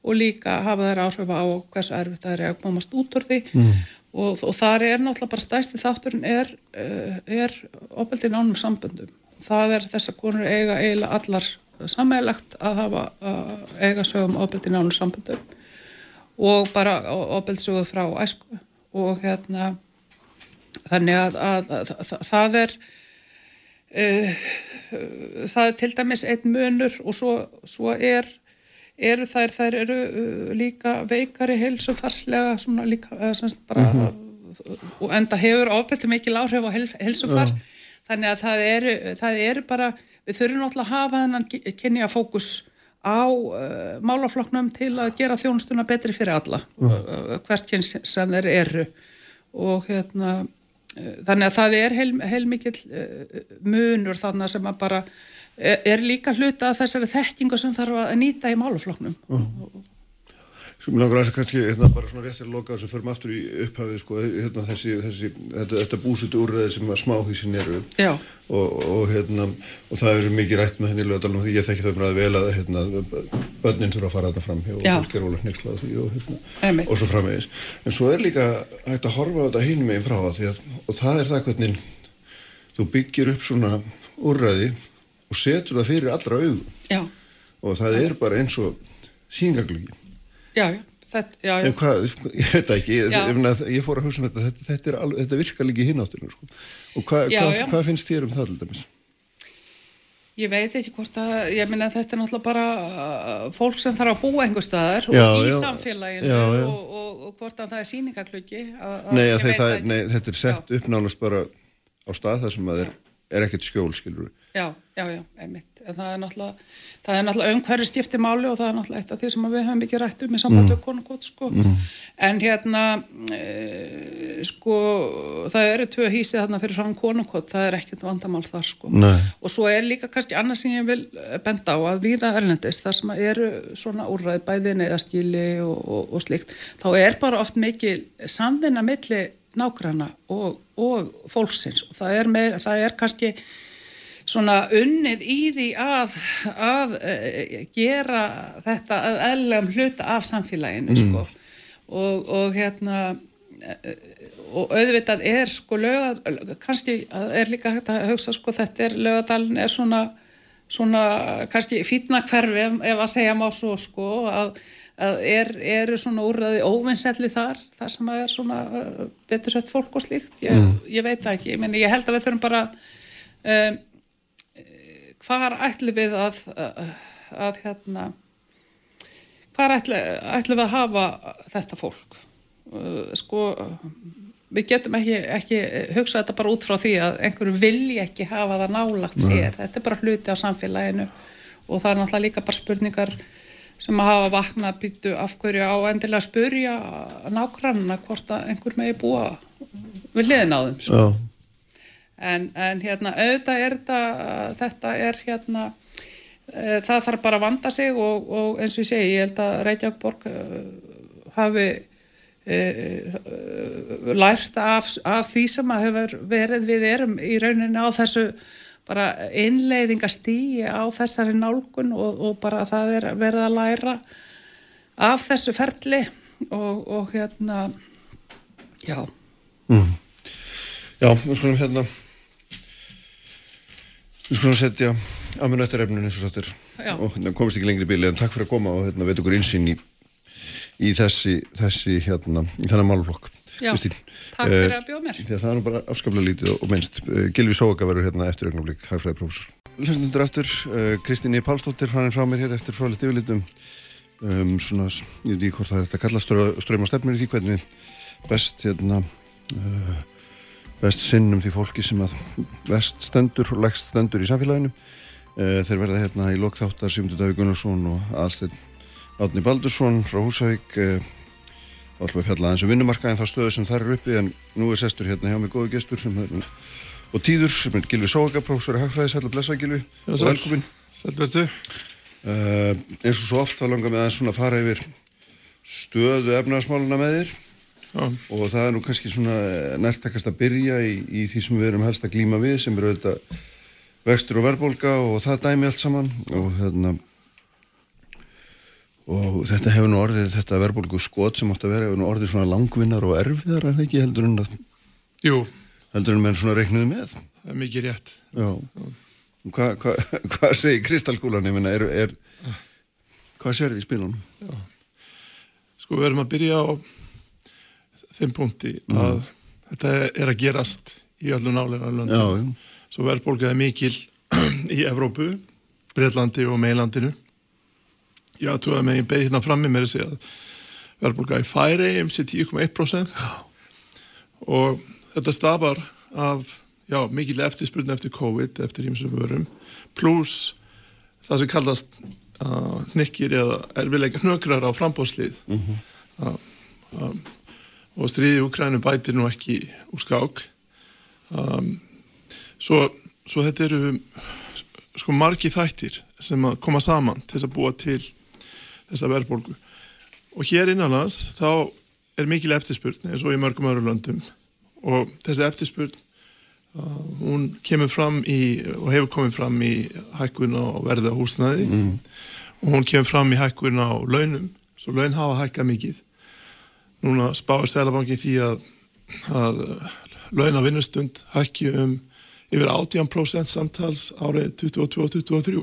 og líka hafa þeir áhrif á hversu erfitt það er að komast út úr því mm. og, og þar er náttúrulega bara stæsti þátturinn er, uh, er ábeldi nánum samböndum. Það er þessar konur eiga eiginlega allar sammeilagt að hafa uh, eiga sögum ábeldi nánum samböndum og bara ofbeldsugu frá æsku. Og hérna þannig að, að, að, að það er uh, það er til dæmis einn munur og svo, svo er eru þær, þær eru uh, líka veikari heilsufarslega svona líka eða sem sagt bara og enda hefur ofbeldi mikil áhrif á heil, heilsufar. Þannig að það eru, það eru bara við þurfum náttúrulega að hafa þennan kynja fókus á uh, málaflokknum til að gera þjónustuna betri fyrir alla uh, hverskinn sem þeir eru. Og hérna uh, þannig að það er heil, heilmikill uh, munur þannig sem að bara er, er líka hluta af þessari þekkingu sem þarf að nýta í málaflokknum. Sko, mér langar aðeins að kannski, hérna, bara svona rétt til að loka að förum aftur í upphafið, sko, hérna, þessi, þessi, þetta, þetta búsutu úrræði sem að smáhísin eru. Og, og, hérna, og það eru mikið rætt með henni lögadalum því ég þekki það mjög vel að, hérna, börnin þurfa að fara þetta fram og fólk er ólega hnygslað því og, hérna, og svo framvegis. En svo er líka hægt að horfa á þetta hinum meginn frá að, og það er það hvernig þú byggir upp svona úrræði og setur það fyrir allra Já, og það er bara eins og síngaglögi. Já, já, þetta, já, já. Hvað, ég veit það ekki, ég, ég, fór að hugsa um þetta, þetta, þetta, alveg, þetta virkar líka í hináttunum, sko. Og hvað, Já, hvað, já. hvað finnst þér um það til dæmis? Ég veit ekki hvort að, ég minna að þetta er náttúrulega bara uh, fólk sem þarf að búa einhver staðar og í samfélaginu. Og, og, og hvort að það er síningaklöki. Nei, það, nei, þetta er sett upp nánast bara á stað þar sem að er, er ekkert skjól, skilur. Já, já, já, einmitt. En það er náttúrulega, það er náttúrulega umhverju skipti máli og það er náttúrulega eitt af því sem við höfum ekki rætt um í sambandi mm. konukot, sko. En hérna, e, sko, það eru tvö hísið þarna fyrir fram konukot, það er ekkert vandamál þar, sko. Nei. Og svo er líka kannski annað sem ég vil eh, benda á að viða erlendist, þar sem eru svona úrræði bæði neyðaskíli og, og, og slíkt, þá er bara oft mikil samvinna milli nágranna og, og fólksins og það er, meir, það er kannski svona unnið í því að, að uh, gera þetta að eðlegum hluta af samfélaginu sko. og, og hérna uh, og auðvitað er sko löga, kannski er líka hægt að hugsa sko þetta er lögadalinn er svona svona kannski fýtna hverfi ef, að segja má svo sko að, að er, eru svona úrraði óvinnselli þar, þar sem að er svona uh, betur sett fólk og slíkt. Ég, ég veit ekki, ég, meni, ég held að við þurfum bara um, hvar ætlum við að að, að hérna hvar ætlum, ætlum við að hafa þetta fólk uh, sko við getum ekki, ekki hugsað þetta bara út frá því að einhverju vilji ekki hafa það nálagt sér, þetta er bara hluti á samfélaginu og það er náttúrulega líka bara spurningar sem að hafa vakna að býtu af hverju á endilega að spurja nákvæmna hvort að einhver megi búa við liðin á þeim sko. Já. En, en hérna auðvitað er þetta, þetta er hérna, e, það þarf bara að vanda sig og, og eins og ég segi, ég held að Reykjavík borg e, hafi e, lært af, af því sem að hefur verið við erum í rauninni á þessu bara innleiðingastíi á þessari nálgun og, og bara það er verið að læra af þessu ferli og, og hérna, já. Já, við skulum hérna, við skulum setja Amun eftir efninu eins og sattir og hérna, komist ekki lengri í bíli en takk fyrir að koma og hérna, veit okkur einsinn í, í þessi, þessi hérna, í þennan málflokk Já, Kristín. takk fyrir Eh, að bjóða mér. Því að það er nú bara afskaplega lítið og, minnst. Uh, Gilvi Sóka verður hérna eftir augnablik hagfræði prófessor. Hlustundur eftir, uh, Kristín E. Pálsdóttir fannin frá mér hér eftir fráleitt yfirlitum. Um, svona, ég veit ekki hvort það er þetta að kalla ströma stefnir í því hvernig best hérna uh, best sinnum því fólki sem að vest stendur og leggst stendur í samfélaginu. Uh, þeir verða hérna í lokþáttar Sigmundur Davík Gunnarsson og Alsteinn Átni Baldursson frá Húsavík. Uh, alltaf fjalla aðeins um vinnumarka en þá stöðu sem þar er uppi en nú er sestur hérna hjá mig góðu gestur sem er og tíður sem er Gilvi Sóga, prófessor í Hagfræði, sæl og blessa Gilvi Já, og velkomin uh, eins og svo oft þá langar með að svona fara yfir stöðu efnarsmáluna með þér og það er nú kannski svona eh, nærtakast að byrja í, í því sem við erum helst að glíma við sem eru auðvitað vextur og verðbólga og það dæmi allt saman. Og hérna og þetta hefur nú orðið þetta verðbólgu skot sem átt að vera hefur nú orðið svona langvinnar og erfiðar er það ekki heldur en að jú, heldur en menn svona reiknuðu með? Það er mikið rétt. já. Hvað hva, hva segir kristalskúlan? Ég minna er, er hvað sér þið í spilunum? Sko, við erum að byrja á þeim punkti að þetta er að gerast í öllum nálega já, Svo verðbólga er mikil í Evrópu, Breitlandi og Meillandinu. Já, þú hefði megin beðið hérna frammi með segja að verðbólga í Færeim sé 10,1% og þetta stafar af já, mikil eftirspurn eftir COVID, eftir ímsum vörum, pluss það sem kallast uh, nikkir eða erfileika hnökrar á frambóðslið uh, um, og stríði í Ukrænu bætir nú ekki úr skák. Um, svo, svo þetta eru sko margi þættir sem að koma saman til að búa til þessa verðbólgu. Og hér innanlands þá er mikil eftirspurn eins og í mörgum öðru löndum. Og þessi eftirspurn uh, hún kemur fram í og hefur komið fram í hækkun á verða húsnaði og hún kemur fram í hækkun á launum svo laun hafa hækkað mikið núna spáir Sælabanki því að, að laun á vinnustund hækki um yfir 18% samtals árið 22-23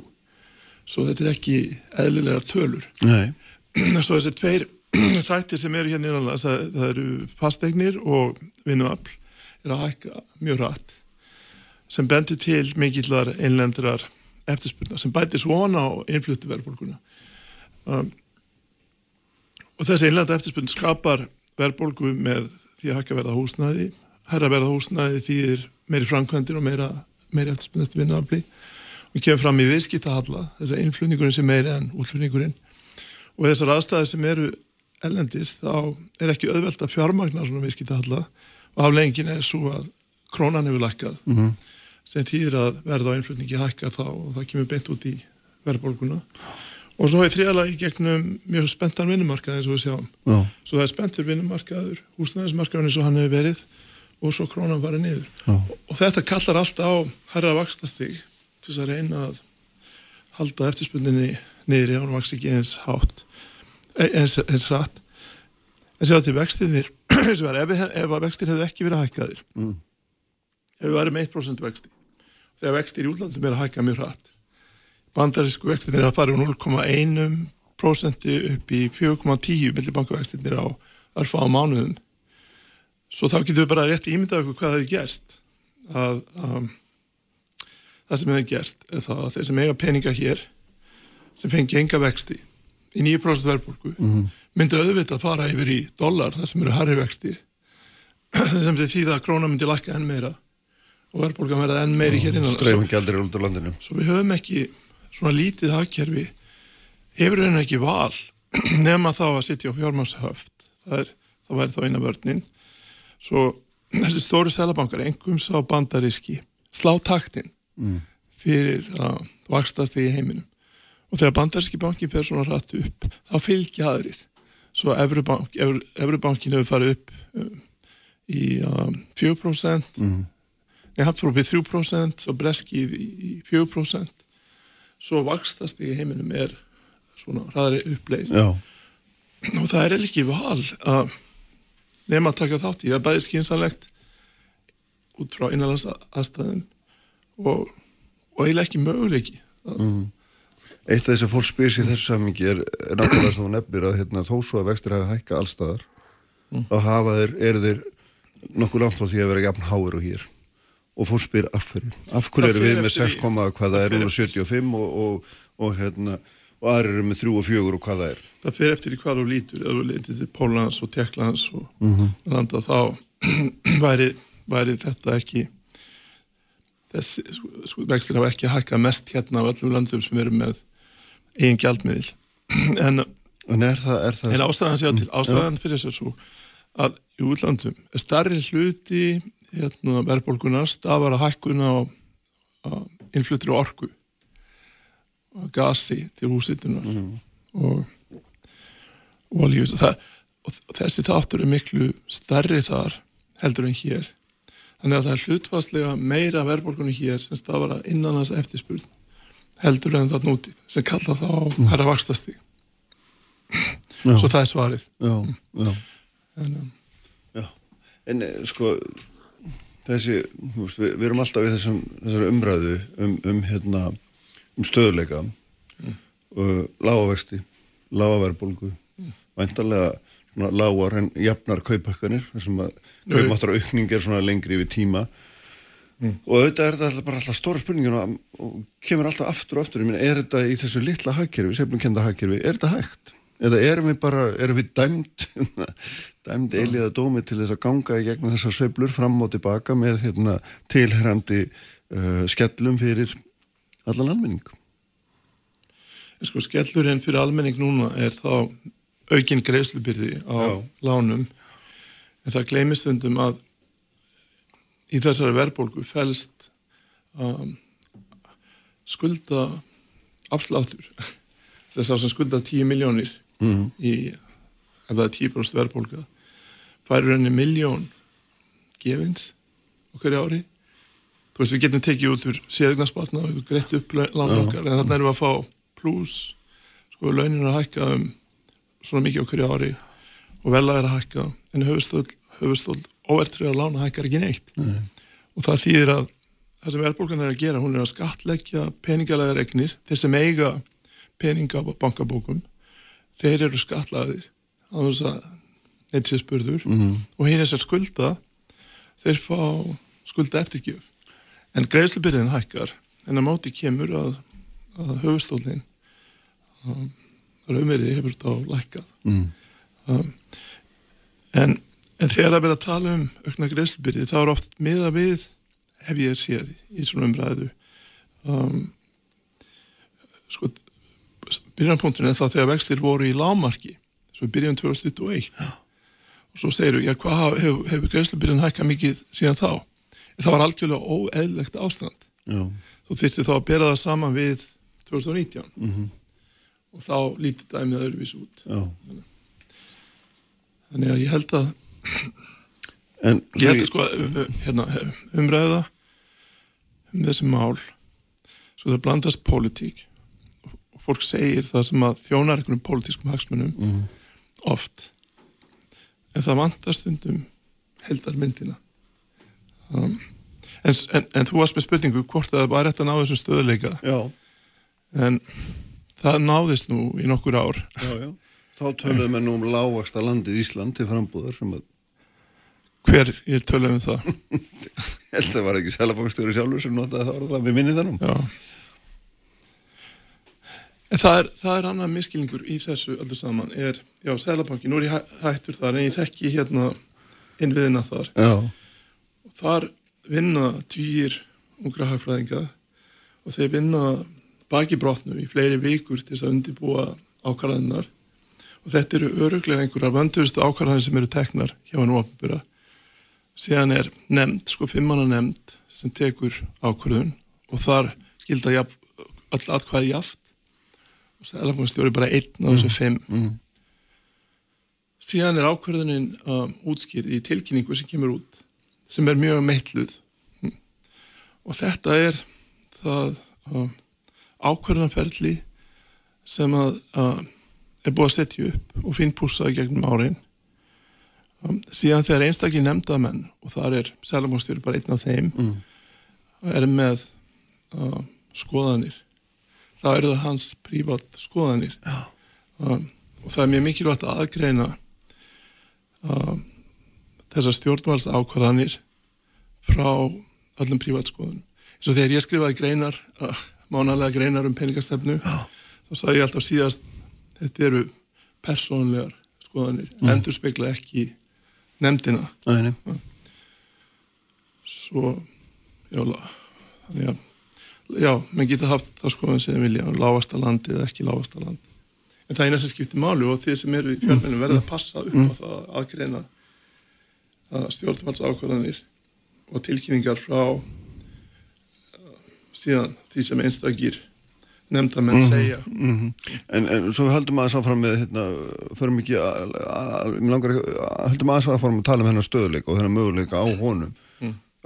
svo þetta er ekki eðlilegar tölur. Nei. Svo þessi tveir þættir sem eru hérna innanlega það, það eru fasteignir og vinnuafl er að hækka mjög rætt sem bendir til mikillar einlendrar eftirspurnar sem bætir svona á innfluttu verðbólguna. Um, og þessi einlenda eftirspurn skapar verðbólgu með því að hækka verða húsnæði. Herra verða húsnæði þýðir meiri framkvæmdir og meira, meiri eftirspurn eftir vinnuafli. Og kemur fram í viðskiptahalla þess að innflutningurinn sé meiri en útflutningurinn. Og þessar aðstæðir sem eru ellendist þá er ekki auðvelt að fjármagna svona viðskiptahalla. Og aflengin er svo að krónan hefur lækkað -hmm. sem þýðir að verða á innflutningi hækkar þá og það kemur beint út í verðbólguna. og svo er þriðalagi gegnum mjög spenntan vinnumarkað eins og við sjáum. Já, svo það er spenntur vinnumarkaður húsnæðismarkaður eins og hann hefur verið og svo krónan farið niður. Og, og þetta kallar allt á herra vakstastig til þess að reyna að halda eftirspunninni niður í hann vaks ekki eins hátt e- eins, eins rætt en séu að til vextinir og ef, ef að vextir hefðu ekki verið hækkaðir Mm. ef við varum 1% vexti þegar vextir í útlandum er að hækka mjög hratt bandarísku vextinir að fara úr 0,1% upp í 4,10 millibankavextinir á örfa á mánuðum. Svo þá getum við bara rétt ímyndað okkur hvað það er gerst. Að um, það sem hefur gerst er það að þeir sem eiga peninga hér sem fengi enga vexti í 9% verðbólgu myndi auðvitað fara yfir í dólar þar sem eru harri vextir sem þið þýða að króna myndi lakka enn meira og verðbólgan verða enn meiri hér innan landinu. Svo við höfum ekki svona lítið hagkerfi hefur henni ekki val nema þá að sitja á fjármannshöft það, er, það væri þá eina vörnin. Svo þessi stóru selabankar engum sá bandaríski slá taktin Mm. fyrir að vakstast í heiminum. Og þegar bandaríski bankin fer svona rætt upp þá fylgja aðrir. Svo Evrubank, Evru, Evrubankin hefur farið upp um, í um, 4% mm. Í 3% og breski í, í 4% svo vakstast í heiminum er svona hraðari uppleið já, og það er ekki val að nema að taka þátt í það er bæði skynsanlegt út frá innanlands aðstæðum og, og eiginlega ekki möguleiki Mm. Eitt af þess að fólk spyr sér þessu samingi er, er náttúrulega svo nefnir að hérna, þó svo að vextir hafa hækka allstaðar mm. þá hafa þeir, eru þeir nokkuð langt frá því að vera jafn háir og hér og fólk spyr af hverju? Af hverju eru við með 6, hvað það er 75 og, og, og hérna og aðrir eru með 3 og 4 og hvað það er? Það fyrir eftir í hvað þú lítur. Eða þú lítur til Pólans og Tjekklands og mm -hmm. landa þá væri, væri þetta ekki þessi sko, vextir hafa ekki hækkað mest hérna á öllum landum sem eru með eigin gjaldmiðil. En, en, er það, er það... en ástæðan séu til ástæðan fyrir þess að svo að í útlandum er starri hluti hérna, verðbólkunar stafar að hækkuna á, á innflutur og orku og gasi til húsitunar mm. og olíu og, og þessi þáttur er miklu starri þar heldur en hér þannig að það er hlutfastlega meira verðbólkunni hér sem stafar að innan þess eftirspurn heldur en það núti sem kalla þá mm. herra vakstastík svo það er svarið já, já. En, um, já. en eh, sko þessi, við, við erum alltaf í þessum, þessari umræðu um, um, hérna, um stöðuleika mm. uh, lágavexti lágaverðbólgu mm. væntalega lágar en jafnar kaupakkanir þessum að kaupmáttar aukning er svona lengri yfir tíma mm. og auðvitað er þetta bara alltaf stóra spurningin og, og kemur alltaf aftur og aftur, ég meina er þetta í þessu litla hagkerfi, sefnum kenda hagkerfi, er þetta hægt? Eða erum við bara, erum við dæmt dæmt eiliða dómi til þess að ganga í gegnum þessar sveiflur fram og tilbaka með hérna, tilherrandi uh, skellum fyrir allan almenning? Sko skellurinn fyrir almenning núna er þá aukinn greiðslubyrði á Já. lánum. En það gleymist undum að í þessari verðbólgu fælst um, skulda afsláttur þess að skulda 10 miljónir mm. í ef það er 10% verðbólka færur henni miljón gefins okkur í ári þú veist við getum tekið út úr sérignarspartna og við greitt upp lánokkar en þannig erum við að fá pluss sko launin að hækka um svona mikið okkur í ári og vel að hækka en höfustöld óvertrið að lána hækkar ekki neitt mm. og það þýðir að það sem verðbólkan er að gera hún er að skatleggja peningalega regnir þeir sem eiga peninga á bankabókum þeir eru skatlaðir á þess að neitt sér spurður mm -hmm. og hinn er sér skulda þeir fá skulda eftirgjöf en greiðslubyrðin hækkar en að máti kemur að, að höfustólinn um, raumverði hefur þetta á lækka mm. um, en, en þegar að vera að tala um aukna greiðslubyrði þá er oft miða við hef ég séð í svona umræðu um, sko byrjanpunkturinn er það þegar vextir voru í lámarki svo byrjan 2021 Já. Og svo segir þú, já hvað hefur hef greiðslubyrjun hækkað mikið síðan þá? En það var algjörlega óeðlegt ástand. Já. þú þurfti þá að bera það saman við 2019 mm -hmm. og þá lítið dæmið öðruvís út. Já. þannig að ég held að en, ég held að sko hérna, umræða um þessi mál svo það blandast pólitík fólk segir það sem að þjónar einhvern pólitískum hagsmunum mm oft. En það vantast undum heldarmyndina um, en, en, en þú varst með spurningu hvort það var rétt að ná þessum stöðuleika já. en það náðist nú í nokkur ár. Já, já. þá töluðum við nú um lágvaksta landið Ísland til frambúðar að hver, ég töluðum um það. Það var ekki selafókstjóri sjálfur sem notaði það orða, við minnið það nú já En það er, það er annað miskilningur í þessu öllu saman er, já, Sælabanki, nú er ég hættur þar en ég þekki hérna innviðina þar. Já. og þar vinna týjir ungra hagfræðinga og þeir vinna baki brotnu í fleiri vikur til þess að undibúa ákvarðaninnar og þetta eru öruglega einhverjar vönduðustu ákvarðanir sem eru teknar hjá hann ofnbúra síðan er nefnd, sko fimmanna nefnd sem tekur ákvarðun og þar gilda all atkvæði jaft og Sælabankastjóri bara einn á þessu mm. fimm mm. síðan er ákverðunin um, útskýrð í tilkynningu sem kemur út sem er mjög meitluð mm. og þetta er það um, ákverðanferðli sem að uh, er búið að setja upp og finn púsaði gegnum árin um, síðan þegar einstakli nefndamenn og þar er Sælabankastjóri bara einn af þeim mm. er með uh, skoðanir þá eru það hans prívat skoðanir. Um, og það er mjög mikilvægt að aðgreina um, þessar stjórnvalds ákvarðanir frá öllum prívat skoðunum. Eins og þegar ég skrifaði greinar uh, mánalega greinar um peningastefnu þá sagði ég alltaf síðast þetta eru persónlegar skoðanir, mm. endur spekla ekki nefndina. Æ, svo já, þannig að já, menn geta haft það skoðan sem vilja lágasta landi eða ekki lágasta landi en það er eina sem skiptir málu og þeir sem eru í fjölmennu verða að passa upp á það að aðgreina að stjórnvalds ákvæðanir og tilkynningar frá uh, síðan því sem einstakir nefnda menn segja. Mm -hmm. en, en svo höldum að sáfram með hérna, förum ekki að, að, að, að höldum að sáfram að tala um hennar stöðuleika og hennar möguleika á honum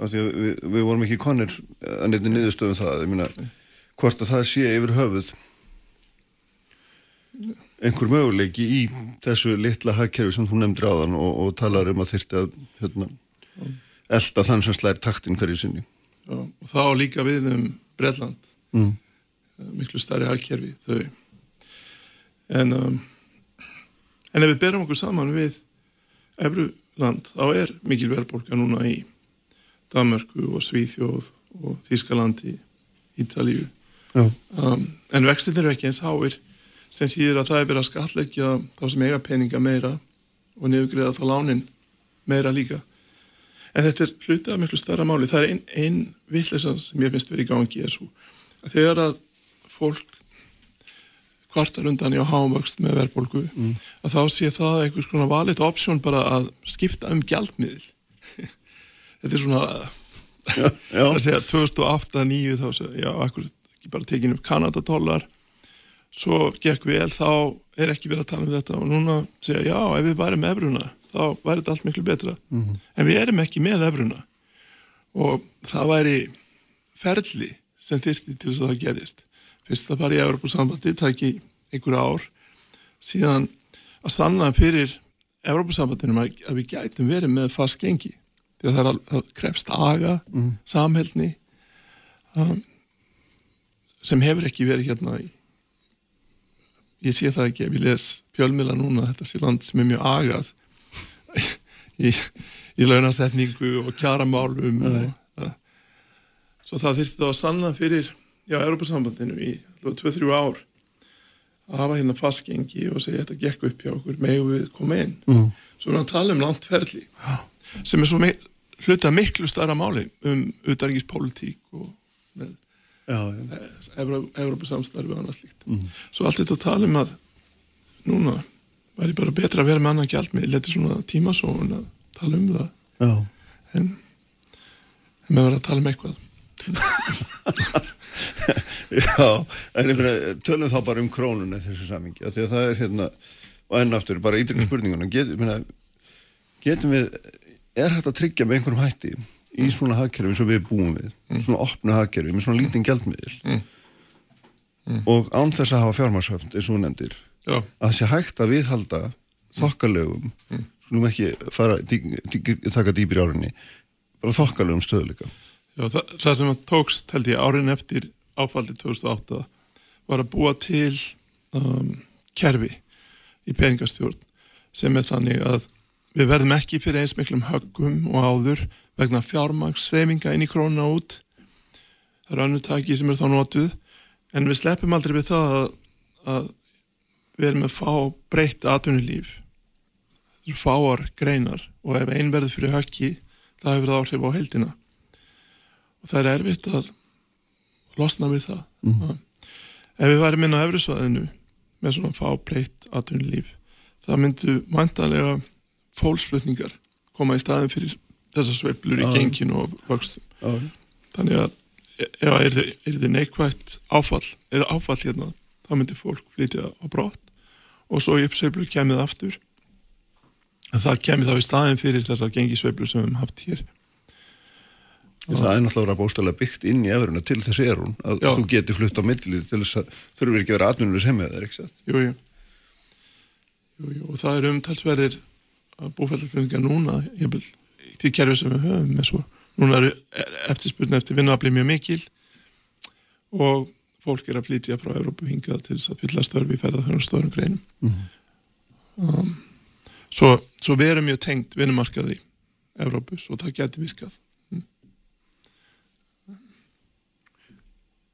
mm. við, við, við vorum ekki konir að nefndi niðurstöðum það. Myna, hvort að það sé yfir höfuð einhver möguleiki í þessu litla hagkerfi sem þú nefndir á þann og, og talar um að þyrti að hérna, elda þann sem slæri taktin hverju sinni. Já, og þá líka við um Breitland mm. Miklu starri hagkerfi þau. En um, en ef við berum okkur saman við Efruland þá er mikil verðbólka núna í Danmarku og Svíþjóð og Þískalandi Ítalíu. Um, en vextin eru ekki eins háir sem þýðir að það er verið að skallegja þá sem eiga peninga meira og nefngriða þá lánin meira líka. En þetta er hlutað miklu starra máli. Það er einn ein vittlesan sem ég finnst verið í gangi er svo að þegar að fólk kvartar undan í að hafa vöxt með verðbólgu mm. að þá sé það einhvers konar valit option bara að skipta um gjaldmiðl þetta er svona já, já. að segja 2008-2009 þá segja, já, akkur ekki bara tekinu upp Kanadadólar svo gekk vel, þá er ekki verið að tala um þetta. Og núna segja, já, ef við værim með efruna, þá væri þetta allt miklu betra. Mm -hmm. en við erum ekki með efruna og það væri ferli sem þyrsti til þess að það gerist fyrst að fara í Európa-sambandi tæki einhverja ár. Síðan að sanna fyrir Európa-sambandinum að við gætum verið með fast gengi því að það er að krefst aga mm. samhælni um, sem hefur ekki verið hérna í ég sé það ekki ef ég les pjölmila núna þetta sé land sem er mjög agað í, í launasetningu og kjaramálum og, uh, svo það þurfti þá að sanna fyrir já, Europasambandinu í 2-3 ár að hafa hérna fastgengi og segja þetta gekk upp hjá okkur með við koma inn mm. svo er hann að tala um landferðli sem er svo hluta miklu starra máli um utarrikiðspolítík og með Európa-samstarfi og annað slíkt mm. svo allt þetta tala um að núna væri bara betra að vera með annan gælt með letir svona tímasón að tala um það Já. en með að vera að tala um eitthvað Já, en ég finna, tölum þá bara um krónuna þessu samingi, því að það er hérna og ennaftur, bara ídryggur spurninguna get, minna, getum við er hægt að tryggja með einhverjum hætti í mm. svona hagkerfi og við búum við mm. svona opnu hagkerfi með svona lítinn gældmiðil mm. mm. og án þess að hafa fjármarsöfnd eins og nefndir Já. að sé hægt að viðhalda þokkalögum mm. skulum ekki fara, dí, dí, taka dýpir árinni bara þokkalögum stöðleika Já, það, það sem tókst held ég árin eftir áfaldið 2008 var að búa til um, kerfi í peningastjórn sem er þannig að við verðum ekki fyrir eins miklum höggum og áður vegna fjármangsreifinga inn í krónuna út. Það er annutaki sem er þá notuð. En við sleppum aldrei við það að, að við erum að fá breytt atvinnulíf. Þetta eru fáar greinar og ef einn verður fyrir höggi það hefur það áhrif á heldina og það er erfitt að losna við það. Mm -hmm. ef við værim inn á efrisvæðinu með svona fábreytt atvinnulíf það myndu vantanlega fólksflutningar koma í staðin fyrir þessar sveiblur í genginu og vöxtum ah. þannig að ef er þið neikvægt áfall er áfall hérna, þá myndir fólk flytja á brott og svo í uppsveiblur kemið aftur það kemið þá í staðin fyrir þessar gengisveiblur sem við hefum haft hér Það er náttúrulega bóstalega byggt inn í efuruna til þess er hún að Já. þú geti flutt á millið til þess að þurfur ekki að vera atvinnur sem hefur, ekki satt? Jú, jú. Jú, jú, og það er umtalsverðir að búfældarkvöndingar núna, ég vil, því kerfi sem við höfum, eins og núna eru eftirspurnu eftir vinnuafli mjög mikil og fólk er að flytja frá Európu hingað til þess að fylla störfi í ferðarþjónum stórum greinum. Um, svo, svo við erum mjög tengt vinnumarkaði í Európu, svo það getur virkað.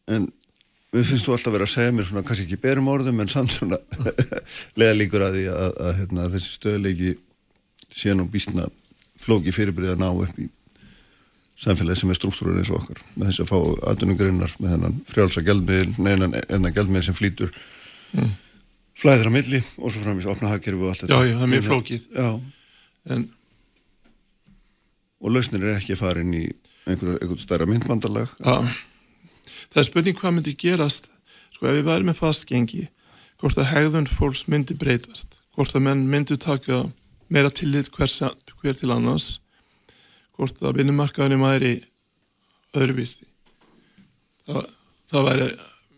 En við finnst þú alltaf verið að segja mér svona, kannski ekki berum orðum, en samt svona lega líkur að því að, að, að hérna, þessi stöðleiki sé nú býstna flóki fyrirbyrði að ná upp í samfélagi sem er struktúrur eins og okkar með þess að fá aðdunugreinar með þennan frjálsa gældmiðl, neina enna gældmiðl sem flýtur mm. flæðir á milli og svo framins opna hagkerfi og allt þetta. Já, já, það er mjög flókið. Já. En, og lausnir er ekki farin í einhverju, einhverju stærra myndbandalag. Já það er spurning hvað myndi gerast sko ef við væri með fastgengi hvort að hegðun fólks myndi breytast hvort að menn myndi taka meira tillit hver, hver til annars hvort að vinnumarkaðinu væri öðruvísi það, það væri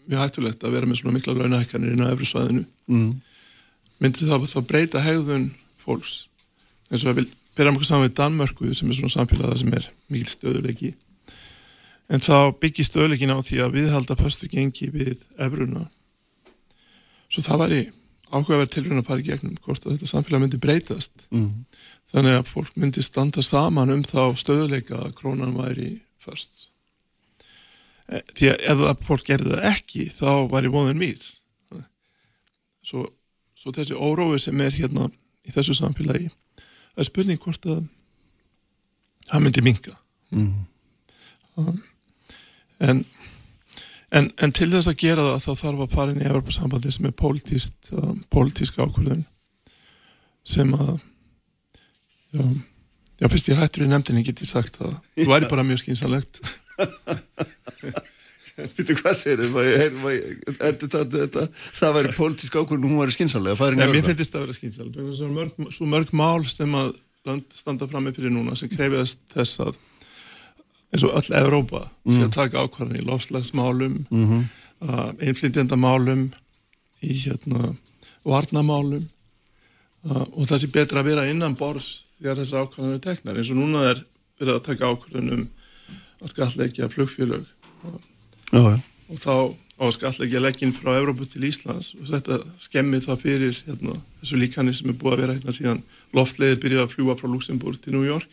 mjög hættulegt að vera með svona mikla launahækkanir inn á efru svæðinu mm. myndi það þá breyta hegðun fólks eins og að við byrjum okkur saman við Danmörku sem er svona samfélagða sem er mikil stöðuleiki En þá byggist öðleikin á því að viðhalda pöstu gengi við efruna. Svo það var í áhugaverð tilruna að í gegnum hvort að þetta samfélag myndi breytast. Mm. Þannig að fólk myndi standa saman um þá stöðuleika að krónan væri först. E, því að ef það fólk gerði það ekki þá væri voðin mýr. Svo, svo þessi órói sem er hérna í þessu samfélagi það er spurning hvort að það myndi minga. Mm. Um, en, en, en til þess að gera það þá þarf að fara inn í Evropasambandi sem er pólitísk um, ákvörðun sem að já, já fyrst ég hættur í nefndinni get ég sagt að það væri bara mjög skynsalegt Vittu hvað þau? Það væri pólitísk ákvörðun og hún væri skynsalega Nei, mér finnst það að vera skynsalega svo mörg, svo mörg mál sem að standa fram með fyrir núna sem krefjast þess að eins og öll Evrópa mm. sem taka ákvarðan í lofslagsmálum mm -hmm. uh, einflindjandamálum í hérna varnamálum uh, og það sé betra að vera innan bors þegar þessar ákvarðan eru teknar eins og núna er verið að taka ákvarðan um að skalleggja flugfélög uh, og þá á að skalleggja legginn frá Evrópu til Íslands og þetta skemmir það fyrir hérna, þessu líkanir sem er búið að vera hérna síðan loftlegir byrjaði að fljúa frá Luxemburg til New York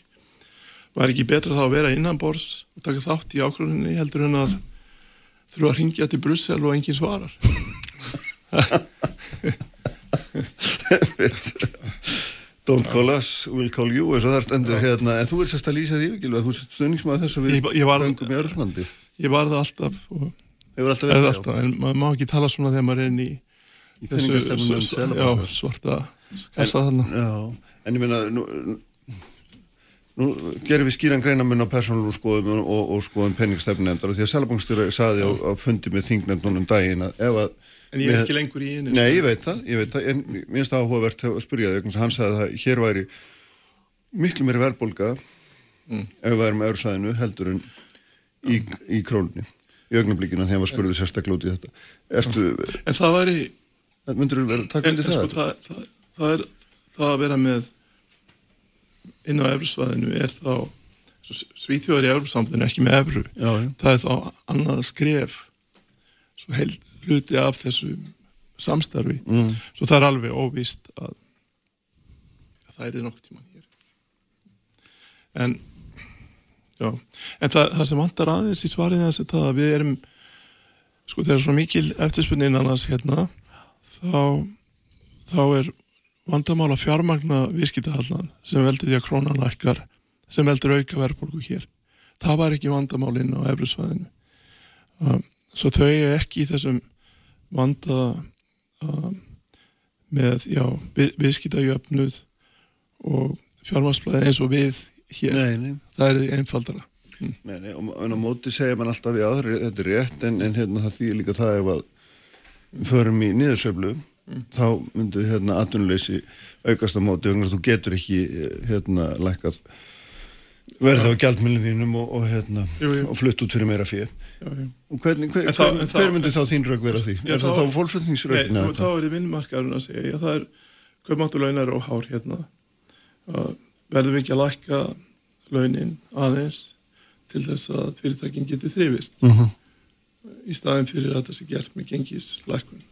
var ekki betra þá að vera innanbors og taka þátt í ákvörðunni heldur en að þurfa að ringja til Brussel og enginn svarar? Don't call us, we'll call you eins og það er stendur hérna, en þú er sérst að lýsa því ekki, þú er stöðningsmað þess að við gangum í Örslandi Ég var það alltaf og alltaf verið, alltaf, en maður má ekki tala svona þegar maður er inn í, í þessu svarta kassa þarna. En ég meina, nú Nú gerum við skýran greinamun á persónalú skoðum og, og skoðum penningstefnendar og því að Sælabankstjóra saði á, á fundi með þingnefnunum daginn að ef að En ég er ekki lengur í einu Nei, ég veit það, ég veit það en mér finnst það áhugavert að spyrja þig hann sagði að hér væri miklu meiri verðbólka mm. ef við værum öðru sæðinu heldur en í, í królunni í augnablíkinu þegar maður spurði sérstaklega út í þetta Erstu, En það væri Myndur þú verið að taka undir það? Sko, það, það, það er það að vera með inn á efruðsvæðinu er þá svítjóðar í efruðsamðinu ekki með efru það er þá annað skref svo held hluti af þessu samstarfi. Mm. svo það er alveg óvist að, að það er nokkur tíman hér. En já, en það, það sem vantar aðeins í svarið þess er að við erum sko þegar svona mikil eftirspunni innan þess hérna þá þá er vandamál að fjármagna vískitahallan sem veldur því að krónan lækkar sem veldur auka verðbólgu hér það var ekki vandamál inn á eflusvæðinu um, svo þau er ekki í þessum vanda um, með já, vískitajöfnuð og fjármagsblæði eins og við hér nei, nei. það er einfaldara mm. Nei, nei, og á móti segja mann alltaf við aðri, þetta er rétt en, en hérna það þýr líka það ef að förum í niðursöflu mm. þá myndu hérna atvinnuleysi aukast á móti vegna þú getur ekki hérna lækkað verða á gjaldmillinum og, og hérna og flutt út fyrir meira fyrir og hvernig, hver, þá, hver, hver myndi þá þín rauk vera því? Já, er það þá, fólksvöldningsraukna? Nei, þá er þið vinnmarkaðurinn að segja já, það er köpmátturlaunar og hár hérna verðum ekki að lækka launin aðeins til þess að fyrirtækin geti þrifist uh mhm. -huh. í staðin fyrir að þetta sé gert með gengislækun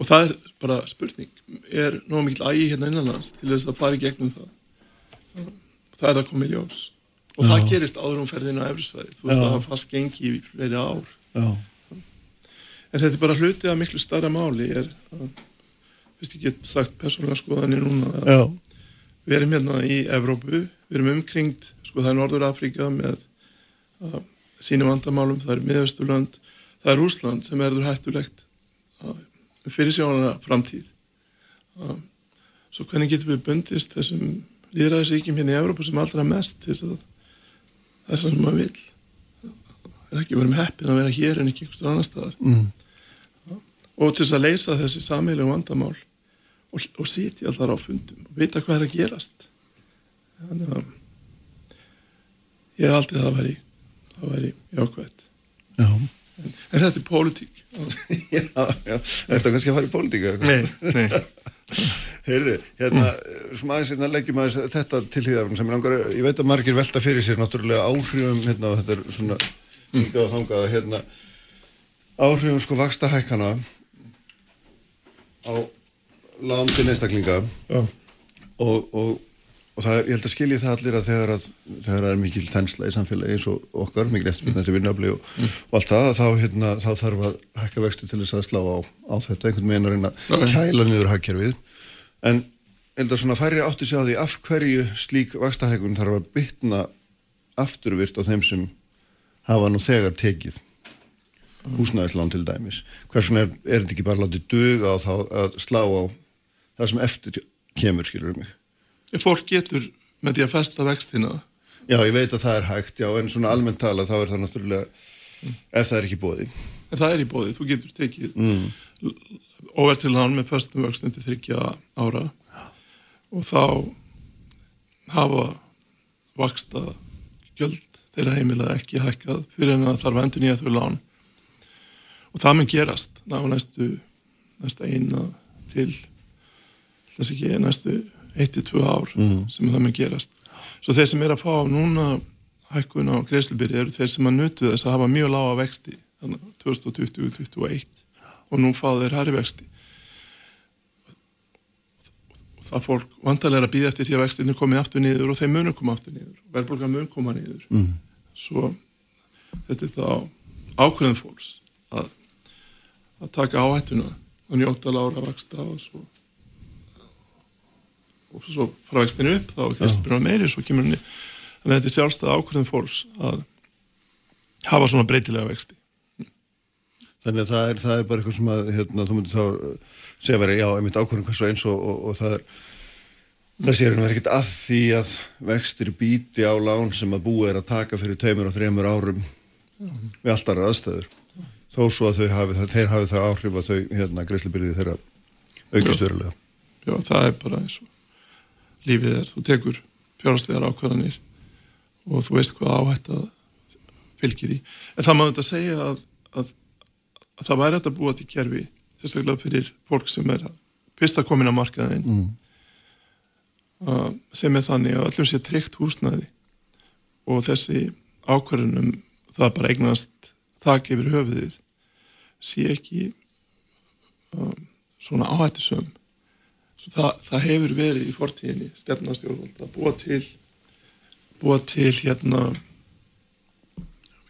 og það er bara spurning er nóg mikil ægi hérna innanlands til þess að fara í gegnum það? Það er að koma í ljós. Og Já. það gerist áður um ferðinu á efrisvæði þú veist að það fast gengi í fleiri ár. Já. en þetta er bara hlutið að miklu starra máli er að, fyrst ég get sagt persónulega skoðanir núna að við erum hérna í Evrópu, við erum umkringt sko það er Norður Afríka með sínum vandamálum, það er miðausturland, það er Úsland sem erður hættulegt fyrir sjónana framtíð. Uh, svo hvernig getur við bundist þessum líðræðisríkjum hérna í Európa sem allra mest þess að þess að maður vil. Það er ekki verið með heppin að vera hér en ekki einhverstur annar staðar. Mm. Og til þess að leysa þessi samílega vandamál og, og sitja allar á fundum og vita hvað er að gerast. Þannig að ég hef aldrei það væri það væri jákvæmt en, en þetta er pólitík. Já, já, er þetta kannski að fara í pólitík? Nei, nei. Heyrði, hérna, sem aðeins hérna leggjum að þetta til því að langar, ég veit að margir velta fyrir sér náttúrulega áhrifum, hérna, þetta er svona líka á þangað, hérna áhrifum sko vaksta hækkana á landin einstaklinga og, og og það er, ég held að skilji það allir að þegar að þegar það er mikil þensla í samfélagi eins og okkar, mikil eftirbyggna til vinnafli og, og allt það, þá, hérna, þá þarf að hækka vextu til þess að slá á, á þetta. Einhvern veginn að reyna að kæla niður hækkerfið, en ég held að svona færri átti sig á því af hverju slík vakstahækun þarf að bytna afturvirt á þeim sem hafa nú þegar tekið húsnæðislán til dæmis. Hversun er, er þetta ekki bara látið döga á þá að slá á það sem eftir kemur, skilur mig Ef fólk getur með því að festa vextina Já, ég veit að það er hægt, já, en svona almennt tala þá er það náttúrulega, mm. ef það er ekki bóði. En það er í bóði, þú getur tekið mm. óverð til hann með festum vöxtum til þryggja ára og þá hafa vaksta gjöld þeirra heimilega ekki hækkað fyrir en að þarf endur nýja þau lán og það mun gerast ná næstu, næsta eina til þess ekki næstu 1-2 ár mm. sem það með gerast svo þeir sem er að fá núna hækkun á greiðslubyrði eru þeir sem að nutu þess að hafa mjög lága vexti 2020-2021 og nú fá þeir harri vexti það fólk vantarlega að býða eftir því að vextinu komi aftur niður og þeir munum koma aftur niður verðbólgan mun koma niður mm. svo þetta er þá ákveðin fólks að, að taka áhættuna og njóta lára vaksta og svo og svo frá vextinu upp þá er kristurbrunna meiri svo kemur henni þannig að þetta er sjálfstæða ákveðin fólks að hafa svona breytilega vexti. Þannig að það er, það er bara eitthvað sem að hérna, þú myndir þá segja verið já, einmitt ákveðin hvað svo eins og, og, og það er það séur henni verið ekkert að því að vextir býti á lán sem að búið er að taka fyrir tveimur og þreimur árum já. við alltaf aðstöður þó svo að hafi, þeir hafi það áhrif að þau hérna, greiðslubyrði þeirra aukist verulega. Já, það er bara eins og lífið er, þú tekur fjárhastlegar ákvarðanir og þú veist hvað áhætt að fylgir í. En það maður þetta að segja að, að, að það væri þetta búa til kerfi, sérstaklega fyrir fólk sem er fyrst að komin á markaðin mm. sem er þannig að öllum sé tryggt húsnæði og þessi ákvarðanum það bara eignast þakk yfir höfuðið sé ekki um, svona áhættisum það, það hefur verið í fortíðinni stefnastjórnvald að búa til búa til hérna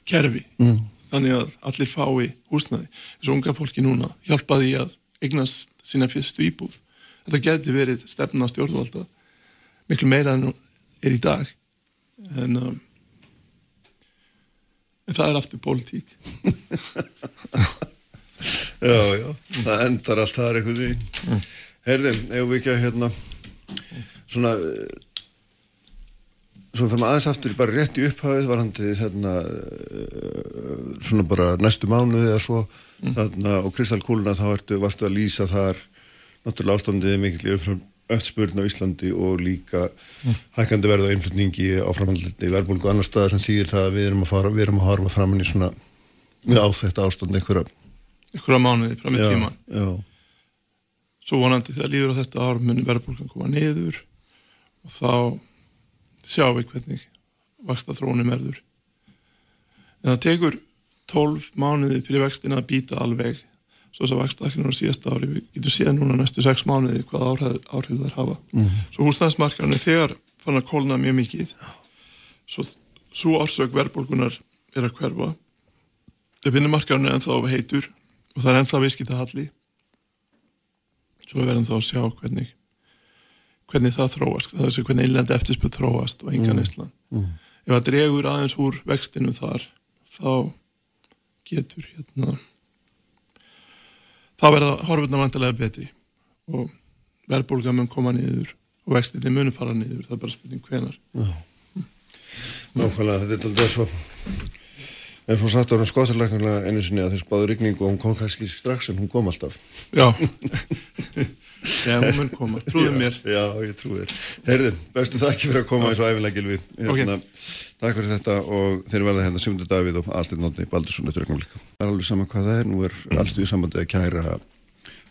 kerfi. Mm. þannig að allir fái húsnaði þessu unga fólki núna hjálpaði að eignast sína fyrstu íbúð. Þetta geti verið stefnastjórnvalda miklu meira en er í dag. En, um, en það er aftur pólitík. Já, já, það endar allt það er eitthvað því Herðin, ef við ekki að hérna svona svo fyrir maður aðeins aftur bara rétt í upphafið var hann til hérna svona bara næstu mánuði eða svo mm. þarna og Kristalkúluna þá ertu, varstu að lýsa þar náttúrulega ástandið mikil umfram öllspurn á Íslandi og líka mm. hækkandi verða einflutningi á framhandlinni í verbulgu og annar staðar sem þýðir það að við erum að fara, við erum að harfa fram í svona við á þetta ástand einhverja einhverja mánuði fram í tíman já svo vonandi þegar líður á þetta ár muni verðbólkan koma niður og þá sjáum við hvernig vaksta þrónum erður en það tekur 12 mánuði fyrir vextin að býta alveg svo þess að vextaknir á síðasta ári. Við getum séð núna næstu 6 mánuði hvað áhrif, áhrif þær hafa. Mm -hmm. svo húsnæðismarkarnir þegar fann að kólna mjög mikið. Svo, svo orsök verðbólkunar er að hverfa. Vinnumarkarnir ennþá heitur og það er ennþá viskita halli svo verðum þá að sjá hvernig hvernig það þróast svo hvernig einlandi eftirspöld þróast og enga neyslan. Mm. mm. ef það dregur aðeins úr vextinu þar þá getur hérna þá verða horfurna vantilega betri og verðbólga mun koma niður og vextinni munum fara niður. Það er bara spurning hvenar Nákvæmlega, þetta er alltaf svo En svo satt ára skotarleiknulega einu sinni að þess báður ykning og hún kom kannski strax en hún kom alltaf. Já, hún mun koma, trúðu mér. Já, ég trúðu þér. Heyrðu, bestu þakki fyrir að koma eins og æfinlega gilvi. Hérna, okay. Takk fyrir þetta og þeir verða hérna Simundur Davíð og Alstin Nótni Baldursson eftir ögnum líka. Það er alveg sama hvað það er, nú er mm. allstu í sambandi að kæra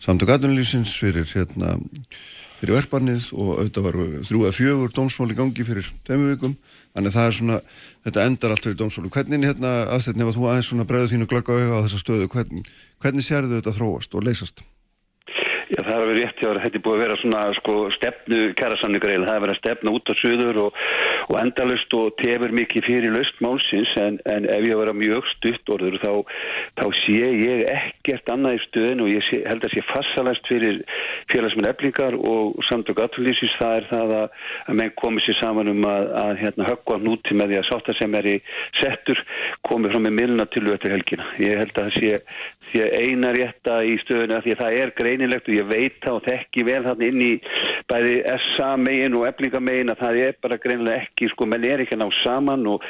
samtök aðunlýsins fyrir hérna fyrir verðbannið og auðvitað var þrjú að fjögur dómsmál í gangi fyrir tæmu vikum Þannig það er svona, þetta endar allt fyrir dómsfólku. Hvernig hérna aðstættin ef þú aðeins bregður þínu glögg á auða á þessa stöðu, hvernig, hvernig sér þau þetta þróast og leysast? Já, það er verið rétt hjá þér, þetta er búið að vera svona sko, stefnu kærasamningareil, það er verið að stefna út á söður og, og endalust og tefur mikið fyrir löst málsins. En, en ef ég vera mjög stutt orður þá, þá sé ég ekkert annað í stöðin og ég sé, held að sé fassalast fyrir félagsminn eflingar og samt og gatulísins það er það að, að menn komið sér saman um að, að hérna, höggva núti með því að sátta sem er í settur komið fram með milna til öttur helgina. Ég held að það sé því að eina rétta í stöðuna því að það er greinilegt og ég veit það og þekki vel þarna inn í bæði SA megin og eflinga megin að það er bara greinilega ekki, sko, menn er ekki að ná saman og,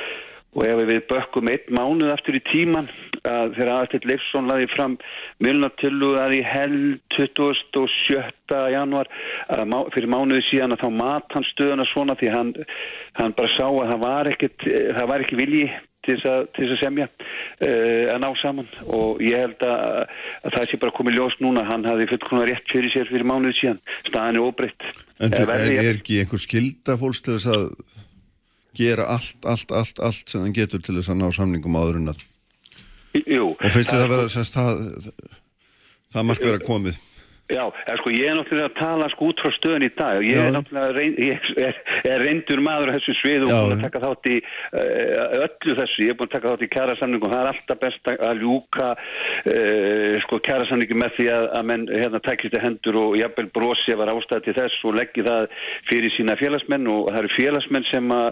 og ef við bökkum einn mánuð aftur í tíman að þegar aðstill Leifsson laði fram mjölnatillu að í held 27. januar að fyrir mánuði síðan að þá mat hann stöðuna svona því hann, hann bara sá að það var ekkit, það var ekki vilji til þess að semja uh, að ná saman. Og ég held að, að það sé bara komið ljós núna hann hafi fullkonar rétt fyrir sér fyrir mánuð síðan. Staðin er óbreytt. En er, er, er ekki einhver skilda fólks til þess að gera allt, allt, allt, allt sem hann getur til þess að ná samningum áður en að Jú. Og finnst þið að vera sérst, það, það mark vera komið Já, er, sko, ég er náttúrulega að tala sko út frá stöðun í dag. Og ég er náttúrulega reyn, ég er, er reyndur maður á þessu svið og búin að taka þátt í uh, öllu þessu, ég er búin að taka þátt í kærasamningu og það er alltaf best að ljúka uh, sko kærasamningu með því að, að menn hérna tækist í hendur og jafnvel brosi að vera ástæði til þess og leggja það fyrir sína félagsmenn og það eru félagsmenn sem að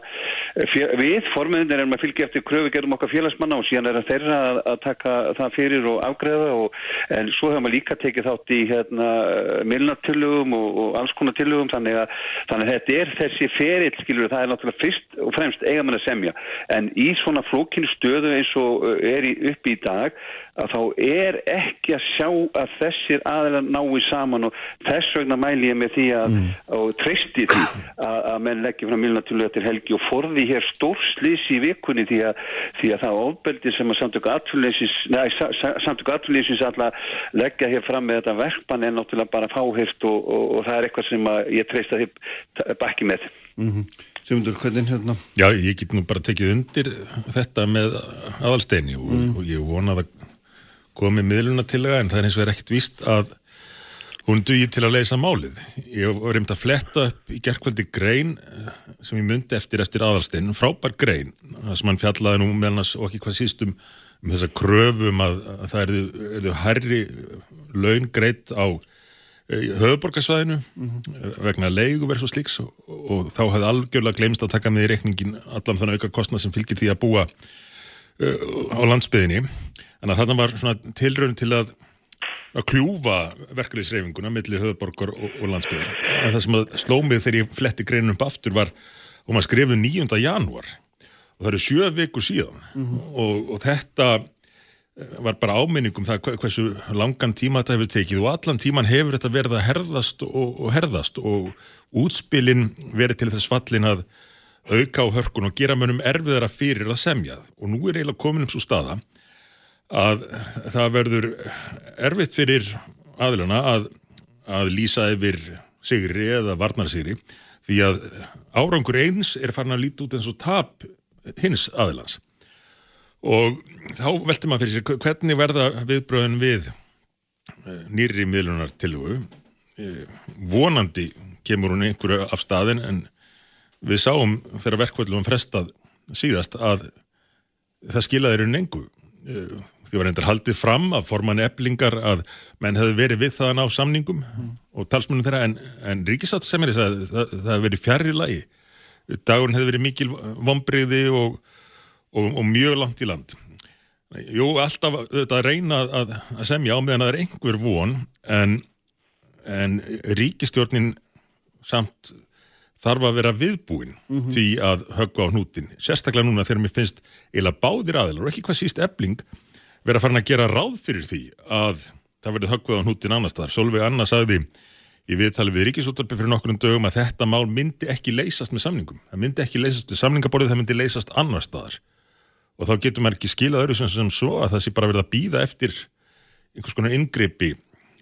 fél, við, formiðinir erum að fylgja eftir kröfugerum okkar félagsmanna og síðan er það þeirra að, að taka það fyrir og afgreða og en svo hefur maður líka tekið þátt í hérna Eh, milnatillugum og, og alls konar tillugum þannig að, þannig að þetta er þessi ferill skilur það er náttúrulega fyrst og fremst eiga mann að semja en í svona flókinu stöðu eins og eh, er í, upp í dag að þá er ekki að sjá að þessir aðeins nái saman og þess vegna mæli ég með því að mm. og treysti því að, að menn leggja frá milnatillugum til helgi og forði hér stórslýs í vikunni því að, því að það ofbeldi sem að samtöku atfylgleysins alltaf leggja hér fram með þetta verkbann en náttúrulega bara fáhyrst og, og, og það er eitthvað sem ég treyst að þið bakki með. Mm -hmm. Sjöfundur, hvernig hérna? Já, ég get nú bara tekið undir þetta með aðalsteini og, mm. og ég vonað að komi miðluna til það en það er eins og er ekkert víst að hún dugi til að leysa málið. Ég var reynd að fletta upp í gerðkvöldi grein eh, sem ég myndi eftir eftir aðalstein, frábær grein, það sem hann fjallaði nú meðan og ekki hvað sístum um þessa kröfum að, að það erðu herri laun greitt á höfuborgarsvæðinu mm -hmm. vegna leigu verið svo sliks og, og þá hefði algjörlega glemst að taka með í reikningin allan þannig auka kostnað sem fylgir því að búa uh, á landsbyðinni en að þarna var svona tilraun til að að kljúfa verkefliðsreifinguna millir höfuborgar og, og landsbyðar en það sem að slómið þegar ég fletti greinum upp aftur var og maður skrifði 9. janúar og það eru sjö viku síðan mm -hmm. og, og þetta var bara áminningum það hversu langan tíma þetta hefur tekið og allan tíman hefur þetta verið að herðast og, og herðast og útspilin verið til þess fallin að auka á hörkun og gera mönnum erfiðara fyrir að semja. Og nú er eiginlega komin um svo staða að það verður erfitt fyrir aðluna að, að lýsa yfir sigri eða varnarsigri því að árangur eins er farin að líti út eins og tap hins aðilans og þá velti maður fyrir sér hvernig verða viðbröðin við eh, nýri miðlunar tilhugu vonandi kemur hún einhverju af staðin en við sáum þegar verkvöldum frestað síðast að það skilaði raun engu því var endur haldið fram að forman eblingar að menn hefði verið við það að ná samningum mm. og talsmunum þeirra en, en ríkisátt sem er þess að það, hefði verið fjari lagi dagurinn hefði verið mikil vombriði og, og, og mjög langt í land Jú, alltaf þetta að reyna að, að semja á meðan að það er einhver von en, en ríkistjórnin samt þarf að vera viðbúin mm -hmm. því að högga á hnútin sérstaklega núna þegar mér finnst eila báðir aðeins og ekki hvað síst ebling vera farin að gera ráð fyrir því að það verið höggvað á hnútin annars staðar. Solveig Anna sagði í viðtali við Ríkisúttarpi fyrir nokkurnu dögum að þetta mál myndi ekki leysast með samningum. Það myndi ekki leysast með samningaborðið, það myndi leysast annar staðar. Og þá getur maður ekki skilað öru sem, sem svo að það sé bara verið að býða eftir einhvers konar ingripi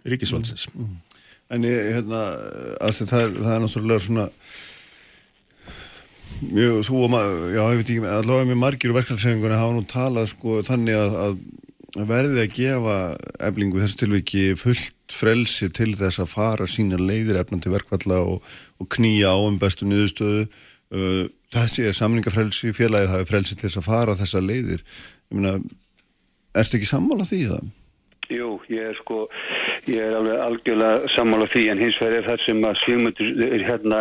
Ríkisvaldsins. Mm, mm. En ég, hérna, aðstæð, það er, er náttúrulega svona mjög, þú og maður, já, ég veit ekki, allavega með margir og verkefnarsefingunni hafa nú talað sko þannig að, að verði að gefa eflingu þessu tilviki fullt frelsi til þess að fara sína leiðir efnan til verkvalla og, og knýja á um bestu niðurstöðu uh, þessi er samningafrelsi félagið það er frelsi til þess að fara þessa leiðir ég meina, ertu ekki sammála því það? Jú, ég er sko ég er alveg algjörlega sammála því en hins vegar er það sem að svigmundur hérna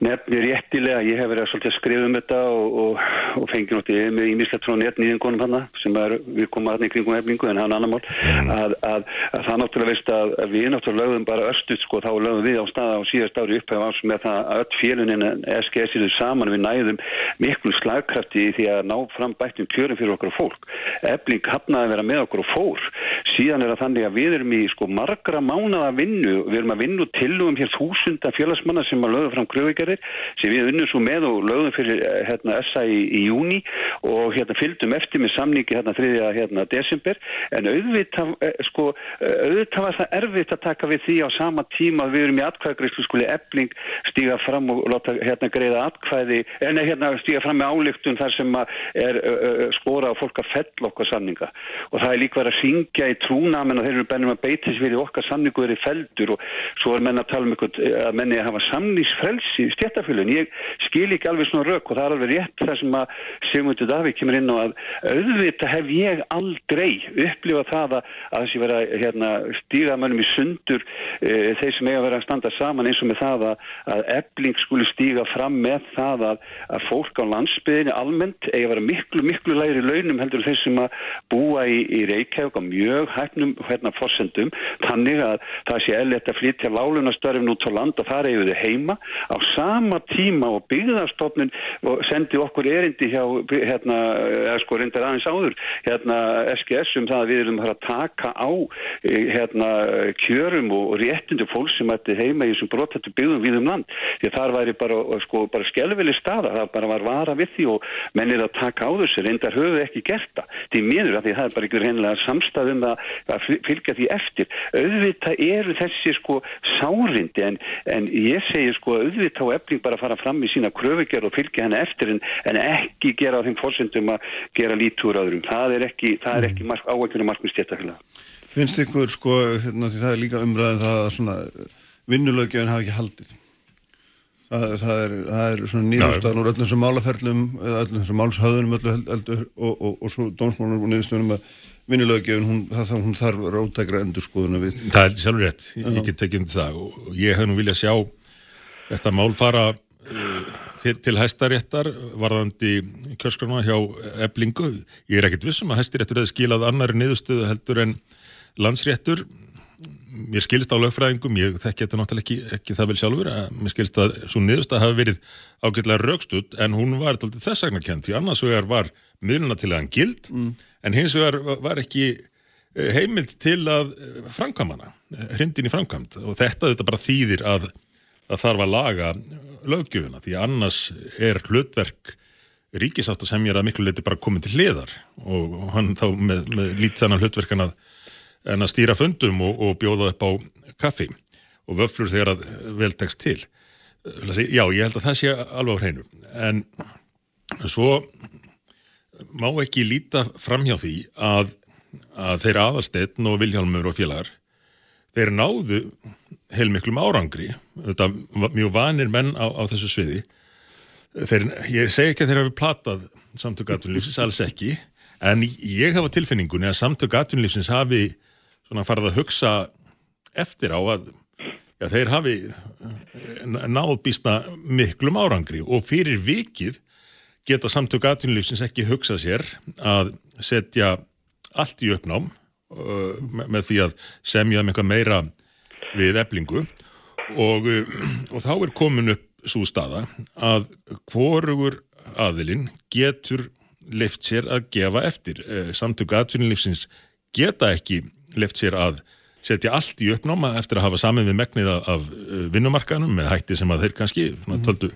nefnir réttilega, ég hef verið að, að skrifa um þetta og, og, og fengi náttúrulega með ímislegt frá netnýðingunum hann sem er, við komum í kringum eflingu en hann annar mál mm. að, að það náttúrulega veist að við náttúrulega lögum bara östuð sko þá lögum við á staða á síðast ári upphæf ás með það að öll félunin SGS-inu saman við næðum miklu slagkrafti því að ná fram bættum kjörum fyrir okkur og fólk. Efling hafnaði að vera með okkur og fór. Síðan er það þannig að við erum í sko margra mánaða vinnu, við erum að vinnu tilugum hér þúsunda félagsmanna sem að lögum fram kröfugjari aðgerðir sem við unnum svo með og lögðum fyrir eh, hérna, SA í, í júni og hérna, fylgdum eftir með samningi hérna 3. Hérna, desember en auðvitað, eh, sko, eh, auðvitað var það erfitt að taka við því á sama tíma að við erum í atkvæðagreyslu skuli ebling stíga fram og láta hérna greiða atkvæði, en hérna stíga fram með álíktun þar sem er skora á fólk að fell okkar samninga og það er líka verið að syngja í trúnamen og þeir eru bennum að beita sér við okkar samningu er í feldur og svo er menna að tala um eitthvað að menni að hafa samningsfrelsi stjættafölun. Ég skil ekki alveg svona rauk og það er alveg rétt það sem að Sigmundur Davík kemur inn á að auðvitað hef ég aldrei upplifað það að, þessi vera hérna, stígamönnum í sundur e, þeir sem eiga að vera að standa saman eins og með það að, að ebling skuli stíga fram með það að, að fólk á landsbyðinu almennt eiga að vera miklu, miklu læri launum heldur þeir sem að búa í, í Reykjavík á mjög hægnum hérna fórsendum þannig að það sé eðlert að flytja lálunastörfin út á land og er yfir þau heima á sama tíma og byggðarstofnun sendi okkur erindi hjá hérna, sko reyndar aðeins áður hérna SGS um það að við erum að taka á e, hérna kjörum og réttundu fólk sem ætti heima í þessum brotthættu byggðum við um land. Því þar væri bara, sko, bara skjálfili staða, það bara var vara við því og mennir að taka á þessu, reyndar höfðu ekki gert það, því mínur að því það er bara ykkur reynilega samstæðum að, að fylgja því eftir, auðvitað eru þessi sko sárindi en, en ég segi sko auðvitað efling bara fara fram í sína kröfugjör og fylgja henni eftir en, en ekki gera á þeim fórsendum að gera lítur öðrum. Það er ekki, ekki mark, áækjörnum markmið stjættaklega. Finnst ykkur sko, hérna, því það er líka umræðið það að svona vinnulögjöfin hafi ekki haldið. Það, það er, er svona nýðustan úr öllum þessum málaferlum, öllum þessum málshauðunum öllu heldur og, og, og svo dónsmálunum og nýðustunum að vinnulögjöfin, hún, hún þarf ráttækra endur skoðuna við. Það er sjálfur rétt, ég get tekið um það og ég hef nú viljað sjá Þetta mál fara uh, til hæstaréttar varðandi kjörskrona hjá eblingu. Ég er ekkit vissum að hæstaréttur hefði skilað annari niðurstöðu heldur en landsréttur. Mér skilist á lögfræðingum, ég þekki þetta náttúrulega ekki, ekki það vel sjálfur, að mér skilist að svo niðurstöða hafi verið ágætlega raukstuð en hún var þess vegna kent því annars vegar var miðluna til aðan gild mm. en hins vegar var ekki eh, heimild til að framkvæmana, hrindin í framkvæmt og þetta þetta bara þýðir að það þarf að laga löggjöfuna því annars er hlutverk ríkisátt að semja að miklu leiti bara komið til hliðar og hann þá með, með lítið þannig hlutverkan að, að stýra fundum og, og bjóða upp á kaffi og vöflur þegar að veltegst til. Já, ég held að það sé alveg á hreinu en svo má ekki líta fram hjá því að, að þeir aðalsteinn og Vilhjálmur og félagar þeir náðu heilmiklum árangri. Þetta mjög vanir menn á, á þessu sviði. Þeir, ég segi ekki að þeir hafi platað samtök atvinnulífsins, alls ekki en ég hafa tilfinningunni að samtök atvinnulífsins hafi svona farið að hugsa eftir á að já, þeir hafi náð býstna miklum árangri. Og fyrir vikið geta samtök atvinnulífsins ekki hugsa sér að setja allt í uppnám með, með því að semja um eitthvað meira við eblingu og, uh, og þá er komin upp svo staða að hvorugur aðilinn getur leift sér að gefa eftir. Uh, samtök atvinnulífsins geta ekki leift sér að setja allt í uppnáma eftir að hafa saman við megnið af vinnumarkanum með hætti sem að þeir kannski töldu,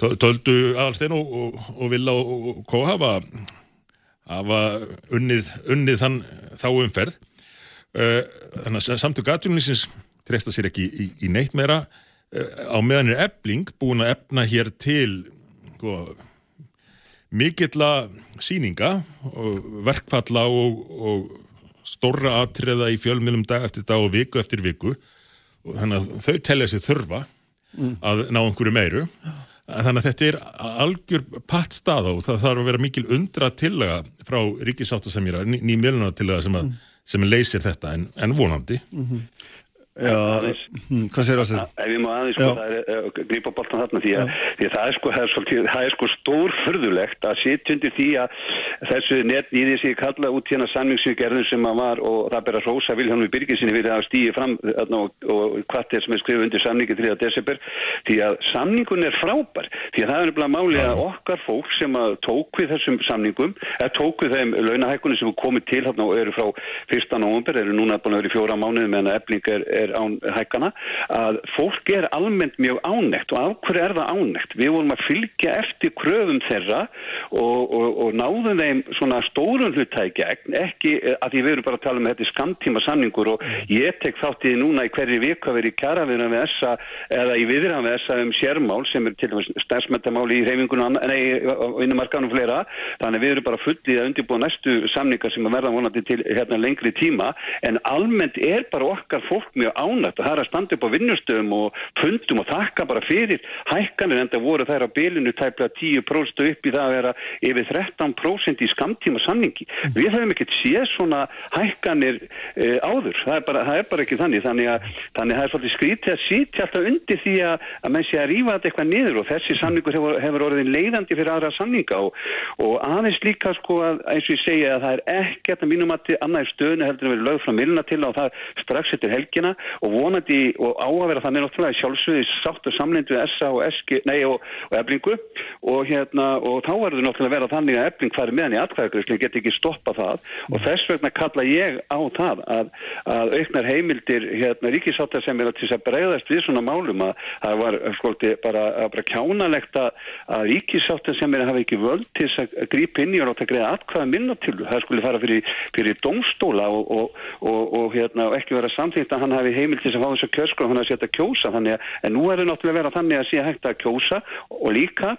töldu aðalstein og, og, og vilja og, og hafa hafa unnið, unnið þann þá umferð þannig að samtök atvinnulífsins treysta sér ekki í, í neitt meira á meðan er ebling búin að ebna hér til sko, mikilla síninga verkfalla og, og stórra atriða í fjölmjölum dag eftir dag og viku eftir viku og þannig að þau telja sér þurfa mm. að ná einhverju meiru þannig að þetta er algjör patt stað og það þarf að vera mikil undra tillega frá ríkisáttasemjara ný, ný mjöluna tillega sem, að, mm. Sem leysir þetta en, en vonandi mm -hmm. Já, hm, hvað sér? Ef ég má aðeins sko, það er uh, grípa boltan þarna því að, því að það er sko, það er svolítið, það er sko stórförðulegt að sittundi því að þessu net í því sem ég kalla út hérna samningsvíkgerðin sem að var og það ber að rosa við Birginsinni fyrir að stýja fram og, og hvað er sem er skrifið undir samningi 3. desember því að samningun er frábær því að það er bara máli að okkar fólk sem að tók við þessum samningum tók við þeim launahækkunum sem komið til og eru frá 1. november eru núna búin að vera í fjóra mánuði meðan ebling er, er án hækkana að fólk er almennt mjög ánægt og af hverju er það ánægt? Við vorum að fylgja eftir kröfum þeirra og, og, og náðum þeim svona stórun hlutækja ekki að því við erum bara að tala um þetta skamtíma samningur og ég tek þátt í núna í hverju viku að vera í kjara við við essa eða í viðræðan við essa um sérmál sem er til dæmis stærsmetamáli í reyfingunum, nei, vinnumarkanum flera, þannig við erum bara fullið að undirbúa næstu samningar sem verða vonandi til hérna lengri tíma en almennt er bara okkar fólk mjög ánægt og það er að standa upp á vinnustöðum og fundum og þakka bara fyrir hækkanir en það voru þær á bilinu tæplega 10% upp í það að vera yfir 13% í skamtíma samningi. Mm. Við höfum ekkert séð svona hækkanir uh, áður, það er, bara, það er bara ekki þannig þannig að, þannig að það er svolítið skrítið að sitja alltaf undir því að, að menn sé að rýfa þetta eitthvað niður og þessi samningur hefur, hefur orðin leiðandi fyrir aðra samninga og, og aðeins líka sko að eins og ég segja að það er ekkert að mínum að annað stöðnu heldur að vera lögð frá millina til og það strax eftir helgina og vonandi og á að vera þannig náttúrulega sjálfsögði sátt og samlindu SA og SG, nei og, og eblingu og hérna og þá verður náttúrulega vera þannig að ebling fari meðan í atkvæðagreyslu get ekki stoppa það. Og þess vegna kalla ég á það að, að auknar heimildir hérna ríkisáttar sem er að til þess að breyðast við svona málum að það var skolti bara, bara kjánalegt að, ríkisáttar sem er að hafa ekki völd til þess að grípa inn í og láta greiða atkvæða minna til það skulle fara fyrir, fyrir domstóla og, og, og hérna ekki vera samþýtt að hann hafi heimil til að fá þess að kjörskrá hann að setja kjósa. Þannig að, en nú er það náttúrulega að vera þannig að sé hægt að kjósa og líka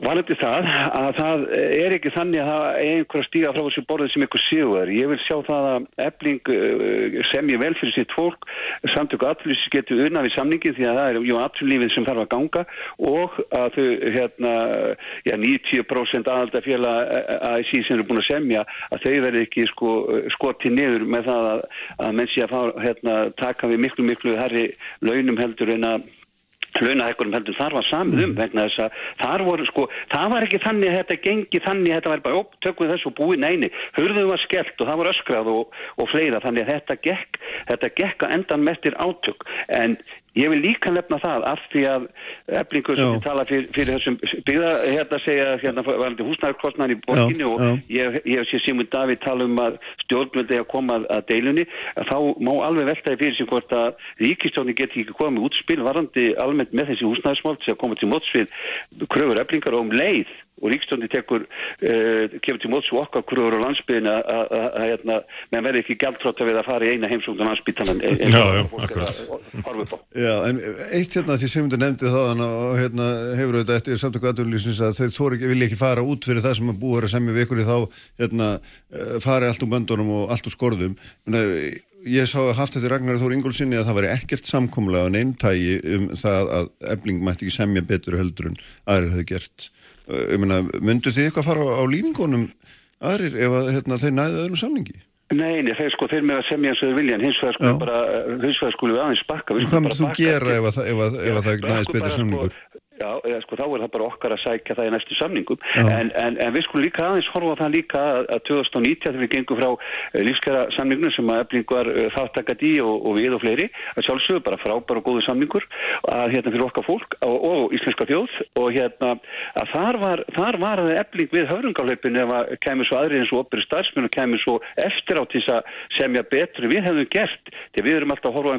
Vanandi það að það er ekki þannig að það er einhver að stíga frá þessu borðið sem einhver séuðar. Ég vil sjá það að ebling uh, sem ég vel fyrir sitt fólk, samtöku aðflýs getur unna við samningin því að það er jú aðflýfið sem þarf að ganga og að þau hérna, já, 90% aðaldafélag AIC sem eru búin að semja að þau verði ekki sko, skotið niður með það að, að menn sé að fá, hérna, taka við miklu miklu herri launum heldur en að hlunahekkurum heldur þar var samið um vegna þess að þar voru sko, það var ekki þannig að þetta gengi þannig að þetta var bara upptökuð þessu búið neini, hurðuð var skellt og það var öskrað og, og fleira þannig að þetta gekk, þetta gekk að endan mestir átök. En Ég vil líka nefna það af því að eflingur sem ég tala fyrir, fyrir þessum byggða, hérna segja hérna varandi húsnæðarkostnæðan í borginni já, og já. ég, ég sé Simon David tala um að stjórnvöldi að koma að, að deilunni að þá má alveg veltaði fyrir sem hvort að ríkistjóni geti ekki komið útspil varandi almennt með þessi húsnæðarsmál til að koma til mótsvið kröfur eflingar og um leið og ríkstjóndi tekur uh, kemur til móts og okkar kröður á landsbyðin að hérna, menn verði ekki gæltrátt að við að fara í eina heimsókn á landsbytanan Já, já, akkurat. Já, en eitt hérna því sem þú nefndi þá og hérna hefur auðvitað eftir samtöku aðdurlýsins að þeir þóri ekki, vilja ekki fara út fyrir það sem að búið að semja vikur í þá hérna eh, fari allt um böndunum og allt úr skorðum. Ég sá að haft þetta Ragnar Þór Ingólfsinni að það væri ekkert samkomlega á neintægi um það að efling mætti ekki semja betur heldur en aðrir hefði gert myndu þið eitthvað fara á, á líningunum aðrir ef að, hérna, þeir næði öðrum samningi? Nei, nei, þeir sko, þeir með að semja eins og þeir vilja en hins vegar sko bara, hins vegar skulum við aðeins bakka Hvað með þú gera ef að, ef að, ef að það næðist betur samningur? Sko, Já, eða, sko, þá er það bara okkar að sækja það í næstu samningum. En, en, en við skulum líka aðeins horfa það líka að 2019 þegar við gengum frá uh, lífskjara samningunum sem að efling var uh, þáttakat í og, og við og fleiri að sjálfsögur bara frábæra og góðu samningur að hérna fyrir okkar fólk og, og íslenska þjóð. Og hérna að þar var, þar var að efling við höfrungarleipin ef að kemur svo aðrið eins og operi starfsmenn og kemur svo eftir á til að semja betri við hefum gert. Þegar við erum alltaf að horfa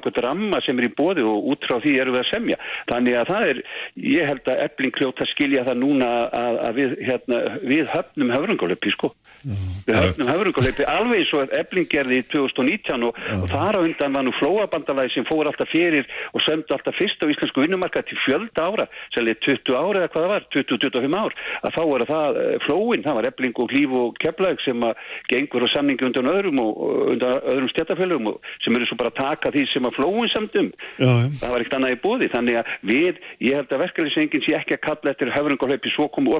held að ebling hljóta skilja það núna að, að við, hérna, við höfnum höfrungalöpi sko. Við höfnum höfrungalöpi alveg eins og ebling gerði í 2019 og, og þar á undan var nú flóabandalagi sem fór alltaf fyrir og sömdu alltaf fyrst á íslensku vinnumarka til fjölda ára, selið 20 ára eða hvað það var, 20-25 ár, að þá var það eh, flóin, það var ebling og klíf og keflaug sem að gengur á samningi undan öðrum og undan öðrum stjætafélagum sem eru svo bara að taka því sem að flóin samtum, það var ekkert annað í bóði, þannig að við, ég held að verkefliðsengin sé ekki að kalla eftir höfrungalöpi svo komu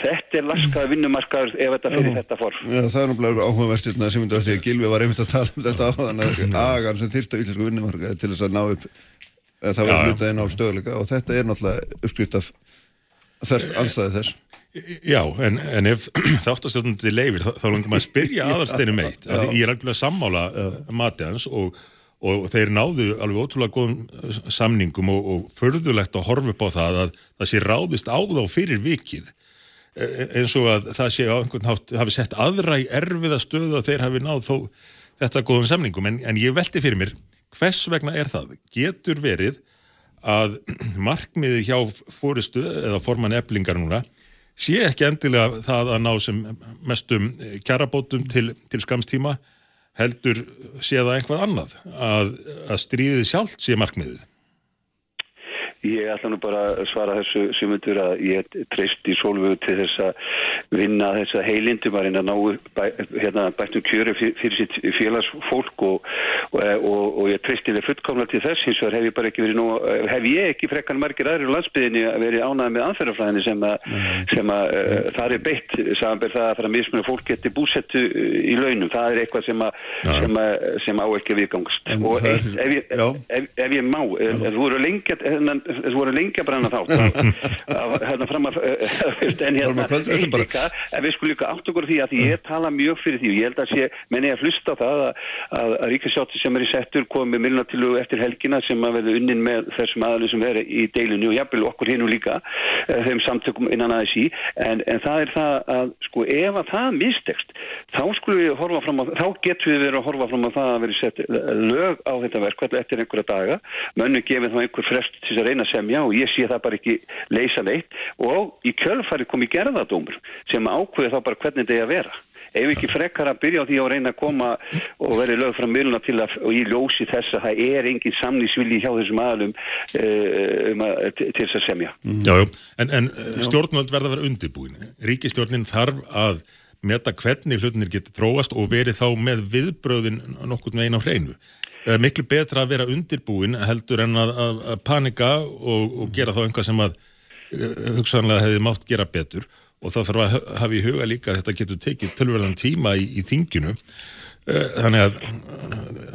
þetta er laskaði vinnumarkaður ef þetta fyrir þetta form. Já, það er náttúrulega áhugaverðstirna sem myndi að því að Gilvi var einmitt að tala um þetta á þann að agan sem þýrst á íslensku vinnumarkaði til þess að ná upp að það var hlutað inn á stöðleika og þetta er náttúrulega uppskrift af þess, anstæði þess. Já, en, en ef þáttastjórnandi leifir þá, þá langar maður að spyrja aðalsteinu meitt, að ég er alveg sammála matið hans og og þeir náðu alveg ótrúlega góðum samningum og, og förðulegt að horfa upp á það að það sé ráðist á þá fyrir vikið eins og að það sé á einhvern hátt hafi sett aðra í erfiða stöðu að þeir hafi náð þó þetta góðum samningum en, en ég velti fyrir mér hvers vegna er það? Getur verið að markmiði hjá fóristu eða forman eflingar núna sé ekki endilega það að ná sem mestum kjarabótum til, til skamstíma heldur sé það einhvað annað að, að stríðið sjálft sé markmiðið? Ég ætla nú bara að svara þessu sumundur að ég treyst í sólvögu til þess að vinna þess að heilindum að reyna að ná bæ, hérna, bættum kjöru fyrir, sitt félagsfólk og, og, og, og ég treyst í það fullkomna til þess. Hins vegar hef ég bara ekki verið nú, hef ég ekki frekkan margir aðrir á landsbyðinni að verið ánað með anferðarflæðinni sem að, sem að uh, það er beitt samanberð það að fara að mismunum fólk geti búsettu í launum, það er eitthvað sem að, sem að, sem á ekki viðgangst og ef, ég, ef, ef ég má, þú eru lengi að þess voru lengi að brenna þátt hérna fram að en hérna eitt líka en við skulum líka átt okkur því að ég tala mjög fyrir því og ég held að sé, menn ég að hlusta það að, að, að Ríkisjátti sem er í settur komið milnatilugu eftir helgina sem að verða unnin með þessum aðalum sem verður í deilinu og jafnvel okkur hinn og líka eh, þeim samtökum innan aðeins í en, en það er það að sko ef að það mistekst þá skulum við horfa fram á þá getum við verið að horfa fram á það að reyna að semja og ég sé það bara ekki leysa leitt og í kjölfari kom í gerðadómur sem ákveði þá bara hvernig þetta er að vera. Ef ekki frekkar að byrja á því að reyna að koma og verið lög frá miluna til að og ég ljósi þess að það er engin samnísvilji hjá þessum aðlum uh, um að, til þess að semja. Jájú, en, en stjórnvöld verða að vera undirbúin. Ríkistjórnin þarf að meta hvernig hlutinir getur tróast og verið þá með viðbröðin nokkur með eina á hreinu. Miklu betra að vera undirbúin heldur en að, að, að panika og, og gera þá einhvað sem að hugsanlega hefði mátt gera betur. Og þá þarf að hafa í huga líka að þetta getur tekið tölverðan tíma í, í þinginu. Þannig að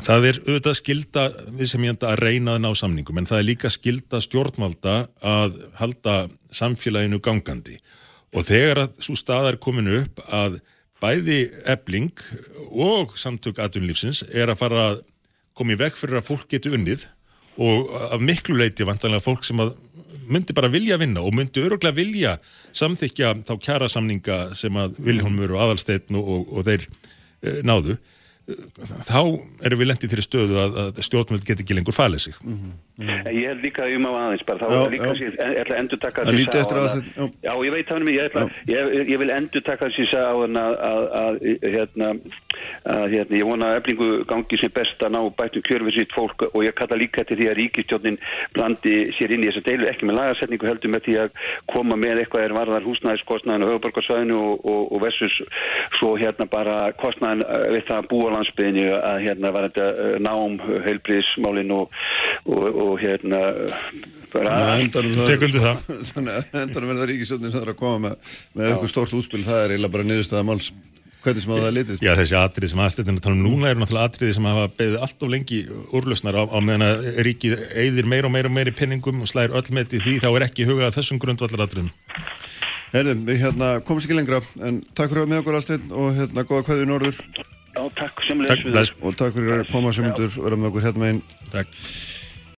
það er auðvitað skilda við sem ég enda að reyna að ná samningum en það er líka skilda stjórnvalda að halda samfélaginu gangandi. og þegar að svo staðar kominu upp að bæði ebling og samtök aðunlífsins er að fara að koma í veg fyrir að fólk getur unnið og af miklu leiti vantanlega fólk sem að myndi bara vilja vinna og myndi öruglega vilja samþykja þá kjara samninga sem að Viljólmur og Adalsteinn og, og þeir e, náðu þá erum við lendið til stöðu að, að stjórnvöld get ekki lengur falið sig mm -hmm. En ég held líka um á aðeins bara, þá Já, líka já. sér, ég ætla að endur taka Það lítið eftir aðeins, já. Já, ég veit hann ég, ætla, ég, ég vil endur taka þessi sá að, að, að, hérna, að hérna, ég vona að eflingu gangi sem best að ná bættum kjörfið sitt fólk og ég kalla líka til því að ríkistjórnin blandi sér inn í þessa deilu, ekki með lagasetningu heldur með því að koma með eitthvað er varðar húsnæðiskostnaðin og höfuborgarsvæðinu og, og, og versus svo hérna bara kostnaðin eh, við það að búa á landsbyðinu að hérna var þetta eh, nám, heilbriðismálin og, og, og hérna bara endanum það- það. Þannig að endanum verða ríkisjónin sem það er að koma með, með eitthvað stort útspil, það er eiginlega bara niðurstaða máls hvernig sem að það er litið. Já, þessi atrið sem aðstættin að tala um núna eru náttúrulega atriði sem hafa beðið allt of lengi úrlausnar á, á meðan að ríkið eyðir meir og meir og meir í penningum og slæðir öll með því þá er ekki hugað að þessum grundvallar atriðum. Herðum, við hérna komumst ekki lengra, en takk fyrir að með okkur aðsteinn og hérna góða kveðið norður Já, takk sem Takk, bless. og takk fyrir að koma sem myndur vera með okkur hérna meginn. Takk.